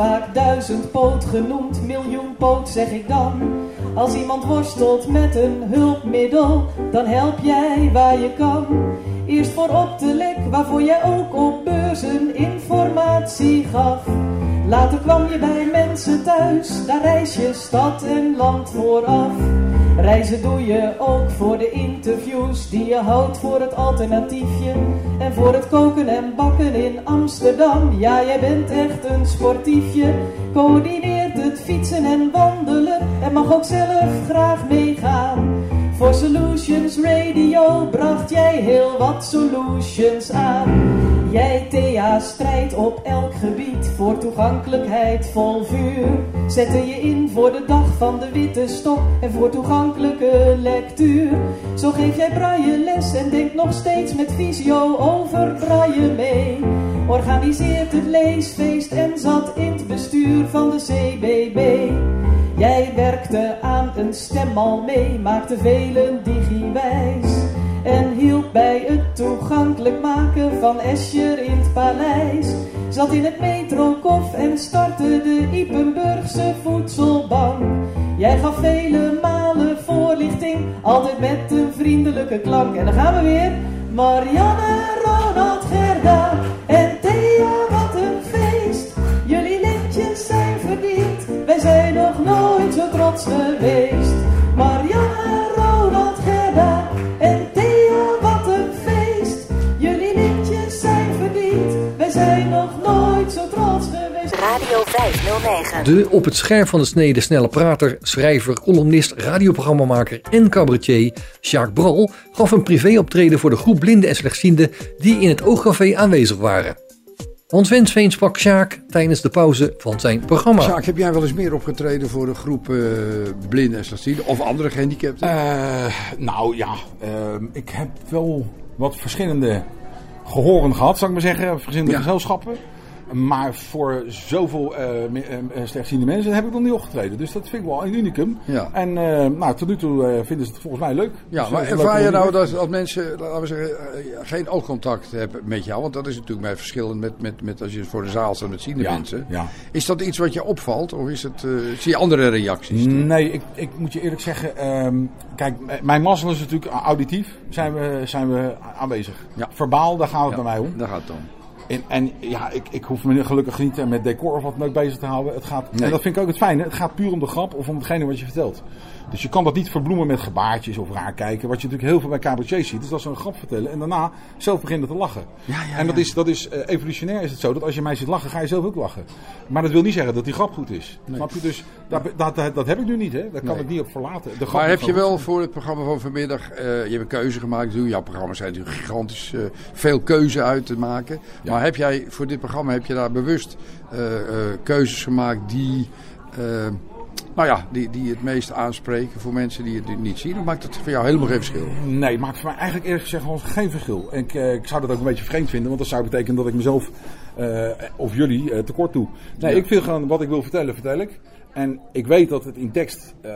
Vaak duizendpoot genoemd, miljoenpoot zeg ik dan. Als iemand worstelt met een hulpmiddel, dan help jij waar je kan. Eerst voor op de lek, waarvoor jij ook op beurzen informatie gaf. Later kwam je bij mensen thuis, daar reis je stad en land vooraf. Reizen doe je ook voor de interviews die je houdt voor het alternatiefje. Voor het koken en bakken in Amsterdam. Ja, jij bent echt een sportiefje. Coördineert het fietsen en wandelen. En mag ook zelf graag meegaan. Voor Solutions Radio bracht jij heel wat solutions aan. Jij Thea strijdt op elk gebied voor toegankelijkheid vol vuur. Zette je in voor de dag van de witte stok en voor toegankelijke lectuur. Zo geef jij braille les en denkt nog steeds met visio over braille mee. Organiseert het leesfeest en zat in het bestuur van de CBB. Jij werkte aan een stemmal mee, maakte velen digiwijs. En hielp bij het toegankelijk maken van Escher in het paleis. Zat in het metrokof en startte de Ipenburgse voedselbank. Jij gaf vele malen voorlichting, altijd met een vriendelijke klank. En dan gaan we weer. Marianne, Ronald, Gerda en Thea, wat een feest. Jullie lintjes zijn verdiend, wij zijn nog nooit zo trots geweest. 509. De op het scherm van de snede snelle prater, schrijver, columnist, radioprogrammamaker en cabaretier Jacques Bral gaf een privéoptreden voor de groep blinden en slechtzienden die in het Oogcafé aanwezig waren. Hans Wensveen sprak Sjaak tijdens de pauze van zijn programma. Sjaak, heb jij wel eens meer opgetreden voor een groep uh, blinden en slechtzienden of andere gehandicapten? Uh, nou ja, uh, ik heb wel wat verschillende gehoren gehad, zou ik maar zeggen. Verschillende ja. gezelschappen. Maar voor zoveel uh, uh, slechtziende mensen heb ik nog niet opgetreden. Dus dat vind ik wel een unicum. Ja. En nou, tot nu toe vinden ze het volgens mij leuk. Ja, dus, maar ervaar je nou dat als mensen, laten we zeggen, geen oogcontact hebben met jou? Want dat is natuurlijk bij verschillend met, met, met als je voor de zaal staat met ziende ja, mensen. Ja. Is dat iets wat je opvalt? Of is het, zie je andere reacties? Nee, ik, ik moet je eerlijk zeggen. Um, kijk, mijn mazzel is natuurlijk auditief. Zijn we, zijn we aanwezig. Ja. Verbaal, daar gaat het bij mij om. Daar gaat het om. En, en ja, ik, ik hoef me gelukkig niet met decor of wat dan ook bezig te houden. Het gaat, nee. En dat vind ik ook het fijne. Het gaat puur om de grap of om hetgene wat je vertelt. Dus je kan dat niet verbloemen met gebaartjes of raar kijken. Wat je natuurlijk heel veel bij cabaretiers ziet. Dus dat ze een grap vertellen en daarna zelf beginnen te lachen. Ja, ja, en dat is, dat is uh, evolutionair is het zo. Dat als je mij ziet lachen, ga je zelf ook lachen. Maar dat wil niet zeggen dat die grap goed is. Nee. Snap je? Dus dat, dat, dat, dat, heb ik nu niet. Hè? Daar kan nee. ik niet op verlaten. De maar heb je wel voor het programma van vanmiddag... Uh, je hebt een keuze gemaakt. Jouw programma's zijn natuurlijk gigantisch uh, veel keuze uit te maken. Maar heb jij voor dit programma heb je daar bewust keuzes gemaakt die... Nou ja, die, die het meest aanspreken voor mensen die het niet zien. Of maakt het voor jou helemaal geen verschil? Nee, maakt voor mij eigenlijk eerlijk gezegd gewoon geen verschil. En ik, ik zou dat ook een beetje vreemd vinden, want dat zou betekenen dat ik mezelf uh, of jullie uh, tekort doe. Nee, ja. ik wil gewoon wat ik wil vertellen, vertel ik. En ik weet dat het in tekst uh,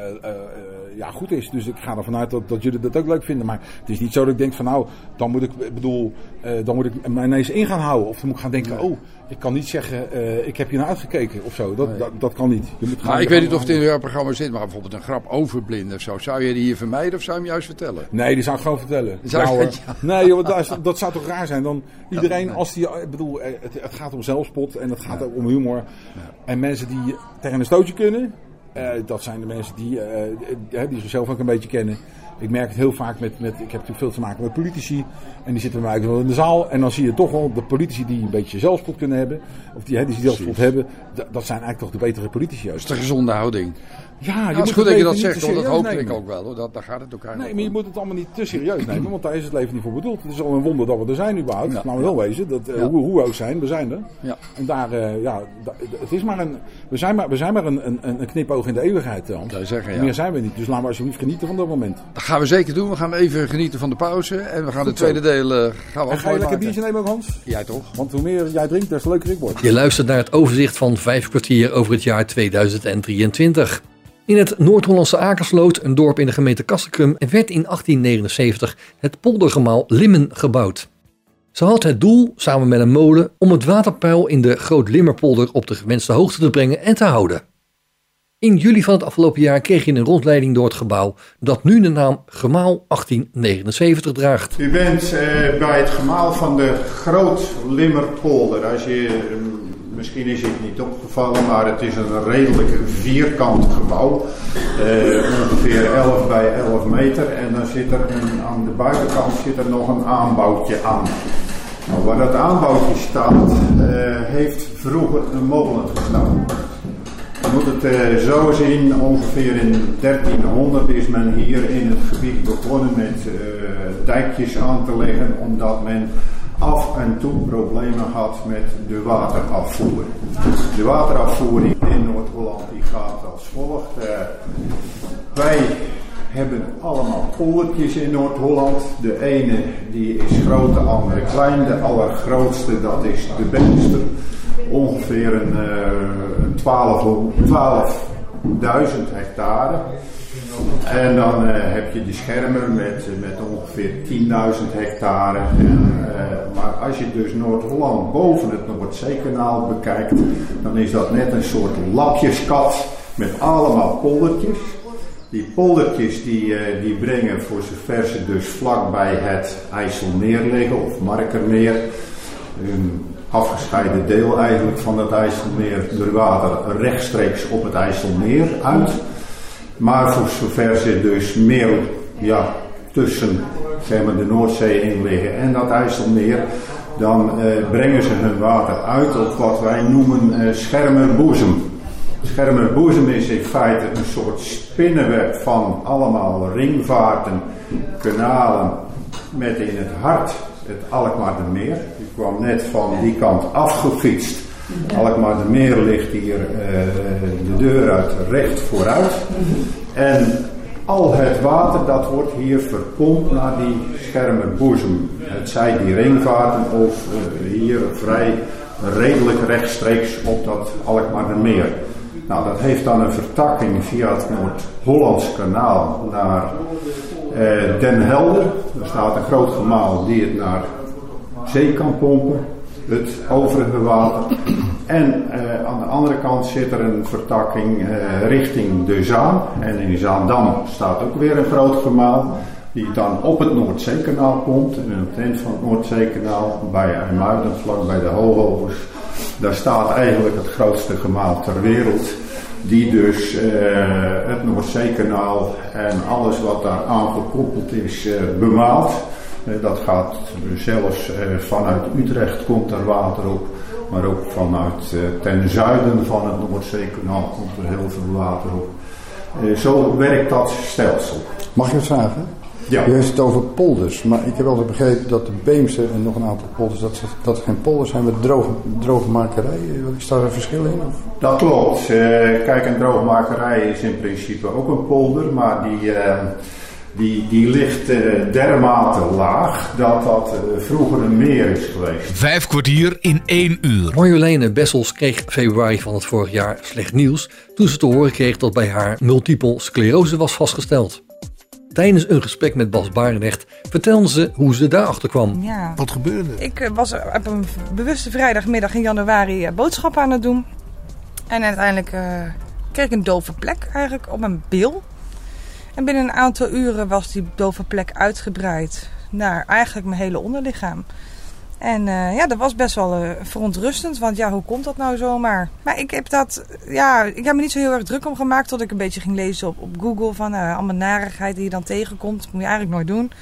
ja, goed is. Dus ik ga ervan uit dat, dat jullie dat ook leuk vinden. Maar het is niet zo dat ik denk van nou, dan moet ik, bedoel, dan moet ik mij ineens in gaan houden. Of dan moet ik gaan denken, oh, ik kan niet zeggen, uh, ik heb je naar uitgekeken of zo. Dat, nee. dat, dat, kan niet. Je moet maar ik weet niet of het in jouw programma zit, maar bijvoorbeeld een grap over blinden of zo. Zou je die hier vermijden of zou je hem juist vertellen? Nee, die zou ik gewoon vertellen. Zou nou, het, ja. Nee, joh, dat, dat, zou toch raar zijn? Dan iedereen, als die, ik bedoel, het, het, gaat om zelfspot en het gaat ja. ook om humor. Ja. En mensen die tegen een stootje kunnen, uh, dat zijn de mensen die, uh, die zichzelf ook een beetje kennen. Ik merk het heel vaak met, met. Ik heb natuurlijk veel te maken met politici. En die zitten bij mij wel in de zaal. En dan zie je toch wel de politici die een beetje zelfspot kunnen hebben. Of die, hè, die zelfspot hebben. Dat, dat zijn eigenlijk toch de betere politici juist. Dat is de gezonde houding. Ja, Ja, je het moet is goed het dat je dat zegt, want dat hoop ik ook wel. Hoor. Dat, daar gaat het elkaar Nee, maar je moet het allemaal niet te serieus nemen, want daar is het leven niet voor bedoeld. Het is al een wonder dat we er zijn überhaupt. Laten we wel wezen, dat, eh, Ja. hoe, hoe we ook zijn, we zijn er. Ja. En daar, eh, ja, het is maar een, we zijn maar, we zijn maar een, een, een knipoog in de eeuwigheid, Hans. zeggen, ja. Meer zijn we niet, dus laten we alsjeblieft genieten van dat moment. Dat gaan we zeker doen. We gaan even genieten van de pauze. En we gaan Goed het tweede zo. deel eh, gaan we En ook ga je lekker biertje nemen ook, Hans? Jij toch? Want hoe meer jij drinkt, des te leuker ik word. Je luistert naar het overzicht van vijf kwartier over het jaar 2023. In het Noord-Hollandse Akersloot, een dorp in de gemeente Kastrikum, werd in 1879 het poldergemaal Limmen gebouwd. Ze had het doel, samen met een molen, om het waterpeil in de Groot-Limmerpolder op de gewenste hoogte te brengen en te houden. In juli van het afgelopen jaar kreeg je een rondleiding door het gebouw dat nu de naam Gemaal 1879 draagt. U bent eh, bij het gemaal van de Groot Limmerpolder. Als je, eh, misschien is het niet opgevallen, maar het is een redelijk vierkant gebouw. Eh, ongeveer 11 bij 11 meter. En dan zit er aan de buitenkant zit er nog een aanbouwtje aan. Nou, waar dat aanbouwtje staat, eh, heeft vroeger een molen gestaan. Je moet het eh, zo zien, ongeveer in 1300 is men hier in het gebied begonnen met dijkjes aan te leggen, omdat men af en toe problemen had met de waterafvoer. De waterafvoer in Noord-Holland gaat als volgt. Eh, wij hebben allemaal poldertjes in Noord-Holland. De ene die is groot, de andere klein. De allergrootste dat is de Beemster. Ongeveer een, eh, een 12 12.000 hectare. En dan eh, heb je de schermer met, met ongeveer 10.000 hectare. Eh, maar als je dus Noord-Holland boven het Noordzeekanaal bekijkt, dan is dat net een soort lapjeskat met allemaal poldertjes. Die poldertjes die, eh, die brengen voor zover ze dus vlakbij het IJsselmeer liggen, of Markermeer, een afgescheiden deel eigenlijk van het IJsselmeer, door water rechtstreeks op het IJsselmeer uit. Maar voor zover ze dus meer ja, tussen zeg maar, de Noordzee in liggen en dat IJsselmeer, dan eh, brengen ze hun water uit op wat wij noemen eh, schermerboezem. Schermerboezem is in feite een soort spinnenweb van allemaal ringvaarten, kanalen met in het hart het Alkmaardermeer. Ik kwam net van die kant afgefietst. Alkmaardermeer ligt hier eh, de deur uit recht vooruit. En al het water dat wordt hier verpompt naar die schermerboezem. Het zij die ringvaarten of eh, hier vrij redelijk rechtstreeks op dat Alkmaardermeer. Nou, dat heeft dan een vertakking via het Noord-Hollands kanaal naar eh, Den Helder. Er staat een groot gemaal die het naar zee kan pompen, het overige water. En eh, aan de andere kant zit er een vertakking eh, richting de Zaan. En in Zaandam staat ook weer een groot gemaal. Die dan op het Noordzeekanaal komt. En aan het eind van het Noordzeekanaal, bij IJmuiden, vlak bij de Hoogovers. Daar staat eigenlijk het grootste gemaal ter wereld. Die dus eh, het Noordzeekanaal en alles wat daar aan gekoppeld is bemaalt. Dat gaat zelfs vanuit Utrecht komt er water op. Maar ook vanuit eh, ten zuiden van het Noordzeekanaal komt er heel veel water op. Eh, zo werkt dat stelsel. Mag je wat vragen? Ja. U heeft het over polders, maar ik heb altijd begrepen dat de Beemster en nog een aantal polders, dat, ze- dat geen polders zijn met droge, droogmakerij. Is daar een verschil in? Of? Dat klopt. Eh, kijk, een droogmakerij is in principe ook een polder, maar die, eh, die, die ligt eh, dermate laag dat dat eh, vroeger een meer is geweest. Vijf kwartier in één uur. Marjoleine Bessels kreeg februari van het vorig jaar slecht nieuws toen ze te horen kreeg dat bij haar multiple sclerose was vastgesteld. Tijdens een gesprek met Bas Barendrecht vertelde ze hoe ze daarachter kwam. Ja. Wat gebeurde? Ik eh, was op een bewuste vrijdagmiddag in januari boodschappen aan het doen. En uiteindelijk eh, kreeg ik een dove plek eigenlijk op mijn bil. En binnen een aantal uren was die dove plek uitgebreid naar eigenlijk mijn hele onderlichaam. En eh, ja, dat was best wel eh, verontrustend, want ja, hoe komt dat nou zomaar? Maar ik heb dat, ja, ik heb me niet zo heel erg druk om gemaakt tot ik een beetje ging lezen op, op Google van uh, allemaal narigheid die je dan tegenkomt. Dat moet je eigenlijk nooit doen.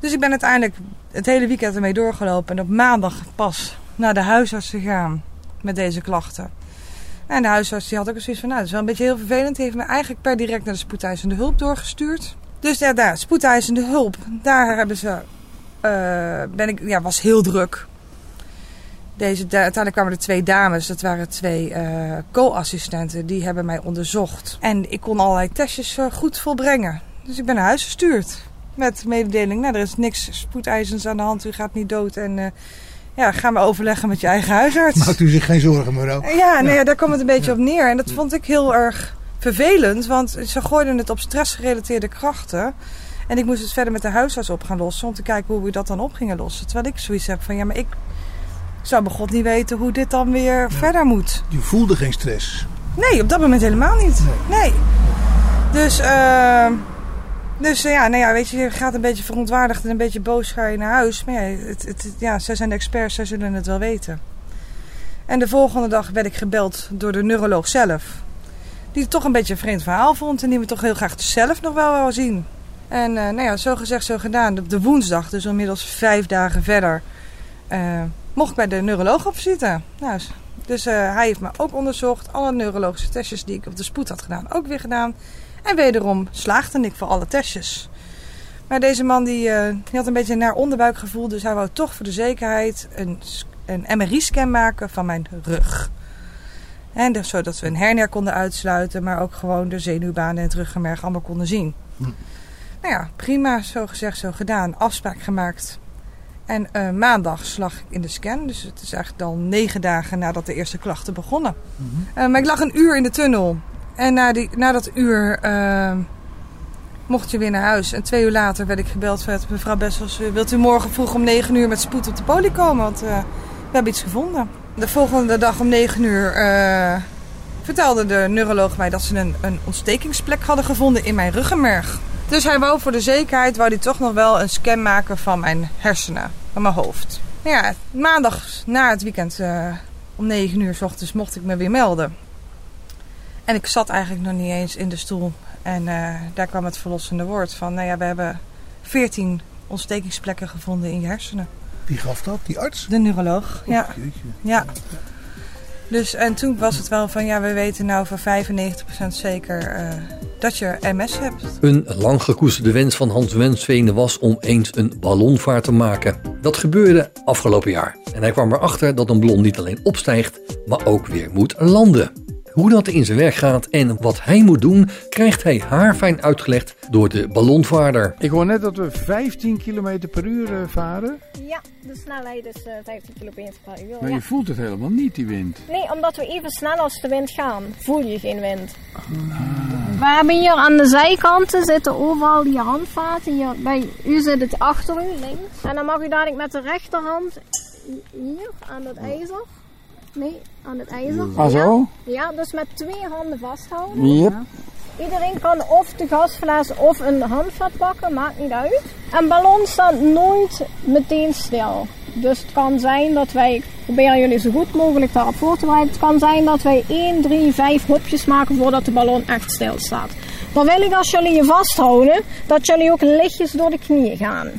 Dus ik ben uiteindelijk het hele weekend ermee doorgelopen en op maandag pas naar de huisarts gegaan met deze klachten. En de huisarts die had ook zoiets van, nou, dat is wel een beetje heel vervelend. Die heeft me eigenlijk per direct naar de spoedeisende hulp doorgestuurd. Dus ja, daar, spoedeisende hulp, daar hebben ze, uh, ben ik, ja, was heel druk. Deze, uiteindelijk kwamen er twee dames, dat waren twee uh, co-assistenten, die hebben mij onderzocht. En ik kon allerlei testjes uh, goed volbrengen. Dus ik ben naar huis gestuurd met mededeling, nou, er is niks spoedeisends aan de hand, u gaat niet dood en ja, gaan we overleggen met je eigen huisarts. Maakt u zich geen zorgen, mevrouw. Ja, nee, ja, daar kwam het een beetje op neer. En dat vond ik heel erg vervelend, want ze gooiden het op stressgerelateerde krachten. En ik moest het verder met de huisarts op gaan lossen om te kijken hoe we dat dan op gingen lossen. Terwijl ik zoiets heb van, ja, maar ik zou bij God niet weten hoe dit dan weer ja. verder moet. Je voelde geen stress? Nee, op dat moment helemaal niet. Nee. nee. Dus, uh, dus ja, nou ja, weet je, je gaat een beetje verontwaardigd en een beetje boos ga je naar huis. Maar ja, het, het, ja, zij zijn de experts, zij zullen het wel weten. En de volgende dag werd ik gebeld door de neuroloog zelf. Die het toch een beetje een vreemd verhaal vond en die me toch heel graag zelf nog wel wil zien. En uh, nou ja, zo gezegd, zo gedaan. Op de woensdag, dus inmiddels vijf dagen verder, uh, mocht ik bij de neuroloog op visite. Nou, dus uh, hij heeft me ook onderzocht. Alle neurologische testjes die ik op de spoed had gedaan, ook weer gedaan. En wederom slaagde ik voor alle testjes. Maar deze man die, uh, die had een beetje een naar onderbuikgevoel. Dus hij wou toch voor de zekerheid een, een MRI-scan maken van mijn rug. En dus, zodat we een hernia konden uitsluiten. Maar ook gewoon de zenuwbanen en het ruggenmerg allemaal konden zien. Hm. Nou ja, prima. Zo gezegd, zo gedaan. Afspraak gemaakt. En uh, maandag slag ik in de scan. Dus het is eigenlijk al negen dagen nadat de eerste klachten begonnen. Mm -hmm. uh, maar ik lag een uur in de tunnel. En na, die, dat uur uh, mocht je weer naar huis. En twee uur later werd ik gebeld met mevrouw Bessels. Wilt u morgen vroeg om negen uur met spoed op de poli komen? Want uh, we hebben iets gevonden. De volgende dag om negen uur uh, vertelde de neuroloog mij dat ze een, een ontstekingsplek hadden gevonden in mijn ruggenmerg. Dus hij wou voor de zekerheid wou hij toch nog wel een scan maken van mijn hersenen, van mijn hoofd. Ja, maandag na het weekend om negen uur s ochtends mocht ik me weer melden. En ik zat eigenlijk nog niet eens in de stoel. En uh, daar kwam het verlossende woord van, nou ja, we hebben 14 ontstekingsplekken gevonden in je hersenen. Wie gaf dat? Die arts? De neuroloog, oh, ja. ja. Dus en toen was het wel van, ja, we weten nou voor 95% zeker uh, dat je MS hebt. Een lang gekoesterde wens van Hans Wensveen was om eens een ballonvaart te maken. Dat gebeurde afgelopen jaar. En hij kwam erachter dat een ballon niet alleen opstijgt, maar ook weer moet landen. Hoe dat in zijn werk gaat en wat hij moet doen, krijgt hij haarfijn uitgelegd door de ballonvaarder. Ik hoor net dat we 15 km per uur uh, varen. Ja, de snelheid is uh, 15 km per uur. Maar ja. je voelt het helemaal niet, die wind. Nee, omdat we even snel als de wind gaan, voel je geen wind. We hebben hier aan de zijkanten zitten overal die handvaten. Hier, bij u zit het achter u, links. En dan mag u dadelijk met de rechterhand hier aan het ijzer. Nee, aan het ijzer. Ah zo? Ja, ja dus met twee handen vasthouden. Yep. Iedereen kan of de gasfles of een handvat pakken, maakt niet uit. Een ballon staat nooit meteen stil. Dus het kan zijn dat wij, proberen jullie zo goed mogelijk daarop voor te bereiden. Het kan zijn dat wij 1, 3, 5 hopjes maken voordat de ballon echt stil staat. Dan wil ik als jullie je vasthouden, dat jullie ook lichtjes door de knieën gaan.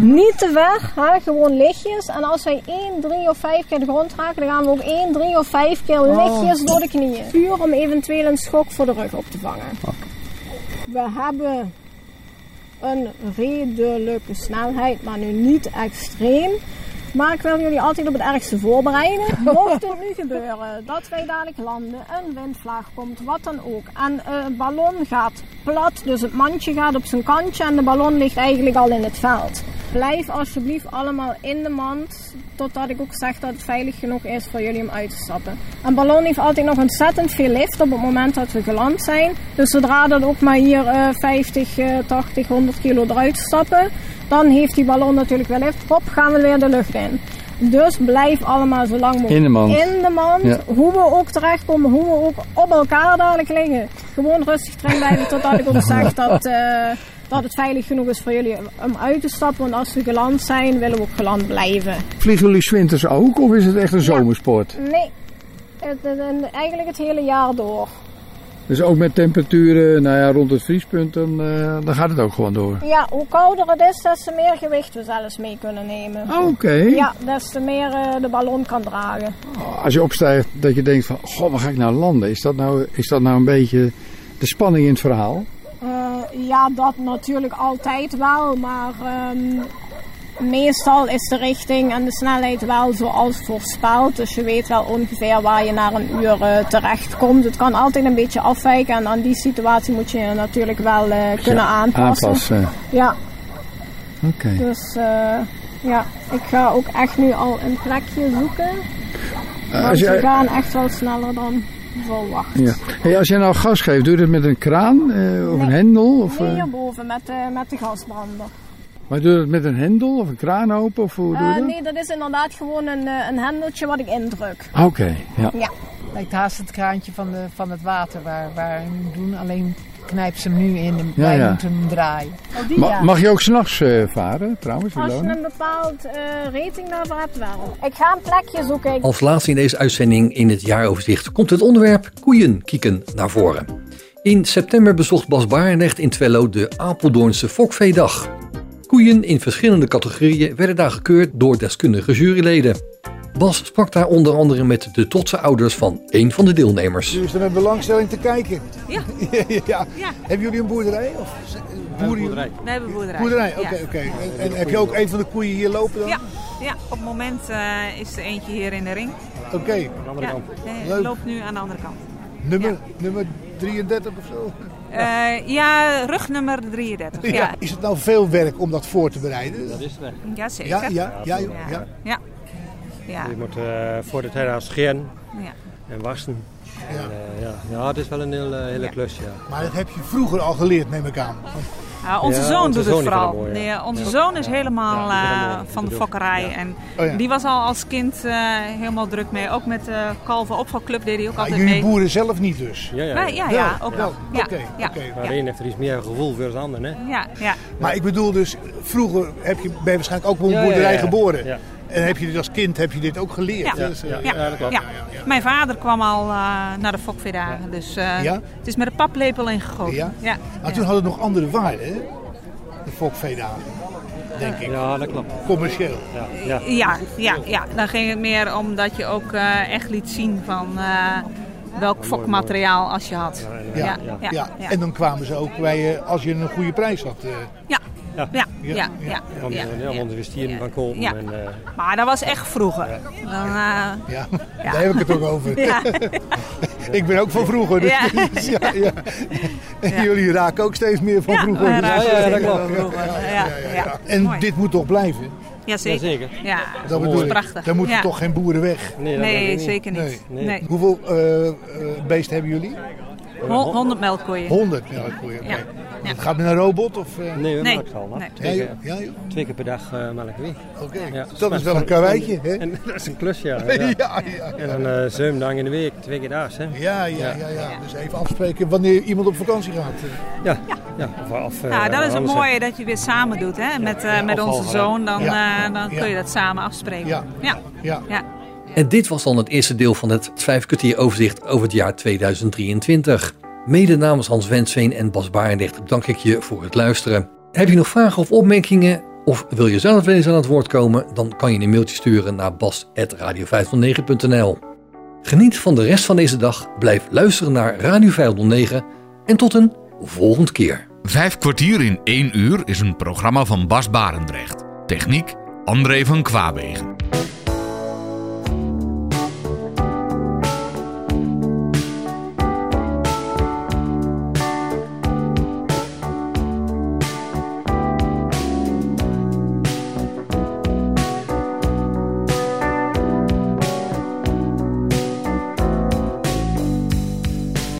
Niet te ver, hè, gewoon lichtjes. En als wij 1, 3 of 5 keer de grond raken, dan gaan we ook 1, 3 of 5 keer lichtjes oh. door de knieën. Puur om eventueel een schok voor de rug op te vangen. Okay. We hebben een redelijke snelheid, maar nu niet extreem. Maar ik wil jullie altijd op het ergste voorbereiden. Mocht het nu gebeuren dat wij dadelijk landen, een windvlaag komt, wat dan ook. En een ballon gaat plat, dus het mandje gaat op zijn kantje en de ballon ligt eigenlijk al in het veld. Blijf alsjeblieft allemaal in de mand, totdat ik ook zeg dat het veilig genoeg is voor jullie om uit te stappen. Een ballon heeft altijd nog ontzettend veel lift op het moment dat we geland zijn. Dus zodra dat ook maar hier uh, 50, uh, 80, 100 kilo eruit stappen, dan heeft die ballon natuurlijk wel lift. Hop, gaan we weer de lucht in. Dus blijf allemaal zo lang mogelijk in de mand. In de mand. Ja. Hoe we ook terechtkomen, hoe we ook op elkaar dadelijk liggen. Gewoon rustig erin blijven totdat ik ook zeg dat, uh, dat het veilig genoeg is voor jullie om uit te stappen. Want als we geland zijn, willen we ook geland blijven. Vliegen jullie 's winters ook of is het echt een zomersport? Nee, het, het- eigenlijk het hele jaar door. Dus ook met temperaturen nou ja, rond het vriespunt, dan, eh, dan gaat het ook gewoon door. Ja, hoe kouder het is, des te meer gewicht we zelfs mee kunnen nemen. Ah, oké. Ja, des te meer eh, de ballon kan dragen. Als je opstijgt dat je denkt van, goh, waar ga ik nou landen? Is dat nou, is dat nou een beetje de spanning in het verhaal? Eh, ja, dat natuurlijk altijd wel, maar ehm, meestal is de richting en de snelheid wel zoals voorspeld. Dus je weet wel ongeveer waar je na een uur eh, terecht komt. Het kan altijd een beetje afwijken en aan die situatie moet je je natuurlijk wel eh, kunnen Ja, aanpassen. aanpassen. Ja, Oké. dus eh, ja, ik ga ook echt nu al een plekje zoeken. Want als we gaan echt wel sneller dan verwacht. Ja. Hey, als jij nou gas geeft, doe je dat met een kraan eh, of een hendel? Of, Nee, hierboven met, de met de gasbrander. Maar doe je dat met een hendel of een kraan open? Of hoe doe je Eh, dat? nee, dat is inderdaad gewoon een, eh, een hendeltje wat ik indruk. Oké, ja. Ja. Lijkt haast het kraantje van, de, van het water waar, waar we hem doen. Alleen knijp ze hem nu in en Ja, wij ja. moeten hem draaien. Ma- mag je ook s'nachts eh varen trouwens? Als je een bepaald eh, rating daarvoor hebt, wel. Ik ga een plekje zoeken. Als laatste in deze uitzending in het jaaroverzicht komt het onderwerp koeien kieken naar voren. In september bezocht Bas Barendrecht in Twello de Apeldoornse Fokveedag. Koeien in verschillende categorieën werden daar gekeurd door deskundige juryleden. Bas sprak daar onder andere met de trotse ouders van één van de deelnemers. Dus dan met belangstelling te kijken. Ja. ja. Hebben jullie een boerderij? Of boerderij. We hebben een boerderij. Boerderij, Ja. oké, oké. En, en heb je ook een van de koeien hier lopen dan? Ja, ja, op het moment eh, is er eentje hier in de ring. Oké. Ja, eh, Leuk. loopt nu aan de andere kant. Nummer, nummer 33 of zo? Eh, ja, rugnummer 33. Ja, ja. Is het nou veel werk om dat voor te bereiden? Dat is het. Jazeker. Ja, ja, ja, ja. ja. ja. Je moet eh, voor de tijd scheren Ja. en wassen. En, eh, ja. ja, het is wel een heel, eh, hele klus, ja. Maar dat heb je vroeger al geleerd, neem ik aan. Ja, onze Ja, zoon onze doet zoon het vooral. mooi, ja. Nee, onze Ja. zoon is helemaal eh, van de fokkerij. En Oh ja. die was al als kind eh, helemaal druk mee. Ook met de kalvenopvalclub deed hij ook altijd jullie mee. boeren zelf niet dus? Ja, ja, ja, ja, ook wel. Ja, Oké, ja, oké. Maar de een heeft er iets meer gevoel voor dan de ander, hè? Ja, ja. Maar ik bedoel dus, vroeger heb je, ben je waarschijnlijk ook op een boerderij ja. geboren. En heb je dit als kind heb je dit ook geleerd? Ja. Dus, eh, Ja. Ja. Mijn vader kwam al eh, naar de fokveedagen. Dus eh, Ja? het is met een paplepel ingegoten. Ja? Ja. Maar toen had het nog andere waarden, hè? De fokveedagen, denk ik. Ja, dat klopt. Commercieel. Ja. Ja, ja, ja, dan ging het meer om dat je ook eh, echt liet zien van eh, welk fokmateriaal als je had. Ja, ja, ja, ja, ja. En dan kwamen ze ook bij je als je een goede prijs had. eh. Ja, ja, ja, Ja, ja, ja. ja, Want, ja, ja, want we stieren van kopen. Ja. En, eh, Maar dat was echt vroeger. Dan, eh, Ja, daar heb ik het ook over. Ja. ik ben ook van vroeger. Dus, Ja. dus ja, ja. En jullie raken ook steeds meer van Ja, vroeger. Dus- ja, ja, ja, van ja, Ja, ja, ja, ja. ja. En Mooi. dit moet toch blijven? Jazeker. Jazeker. Ja, Dat dat is prachtig. Dan moeten Ja. toch geen boeren weg? Nee, dat Nee, denk ik niet. zeker niet. Nee. Nee. Hoeveel eh, eh, beesten hebben jullie? Hon- 100 melkkoeien. 100 melkkoeien. oké. Ja. Ja. Gaat met een robot? Of, eh? Nee, we Nee. melken al. Nee. Twee, Ja, keer, joh. Ja, joh. twee keer per dag uh, melken we. Oké. Ja, Dat is wel een karweitje, hè? En dat is een klus, ja. Ja, ja. ja, ja. En dan uh, zeven dagen in de week, twee keer daags, hè? Ja, ja, ja, ja. Dus even afspreken wanneer iemand op vakantie gaat. eh. Ja, ja. Of, of, eh, Nou, dat is het mooie dat je weer samen doet hè? met, eh, Ja, met onze zoon. Dan, Ja. eh, dan Ja. kun je dat samen afspreken. Ja. ja. Ja. En dit was dan het eerste deel van het vijf kwartier overzicht over het jaar 2023. Mede namens Hans Wensveen en Bas Barendrecht dank ik je voor het luisteren. Heb je nog vragen of opmerkingen? Of wil je zelf eens aan het woord komen? Dan kan je een mailtje sturen naar bas.radio509.nl Geniet van de rest van deze dag. Blijf luisteren naar Radio 509. En tot een volgende keer. Vijf kwartier in één uur is een programma van Bas Barendrecht. Techniek André van Kwaabegen.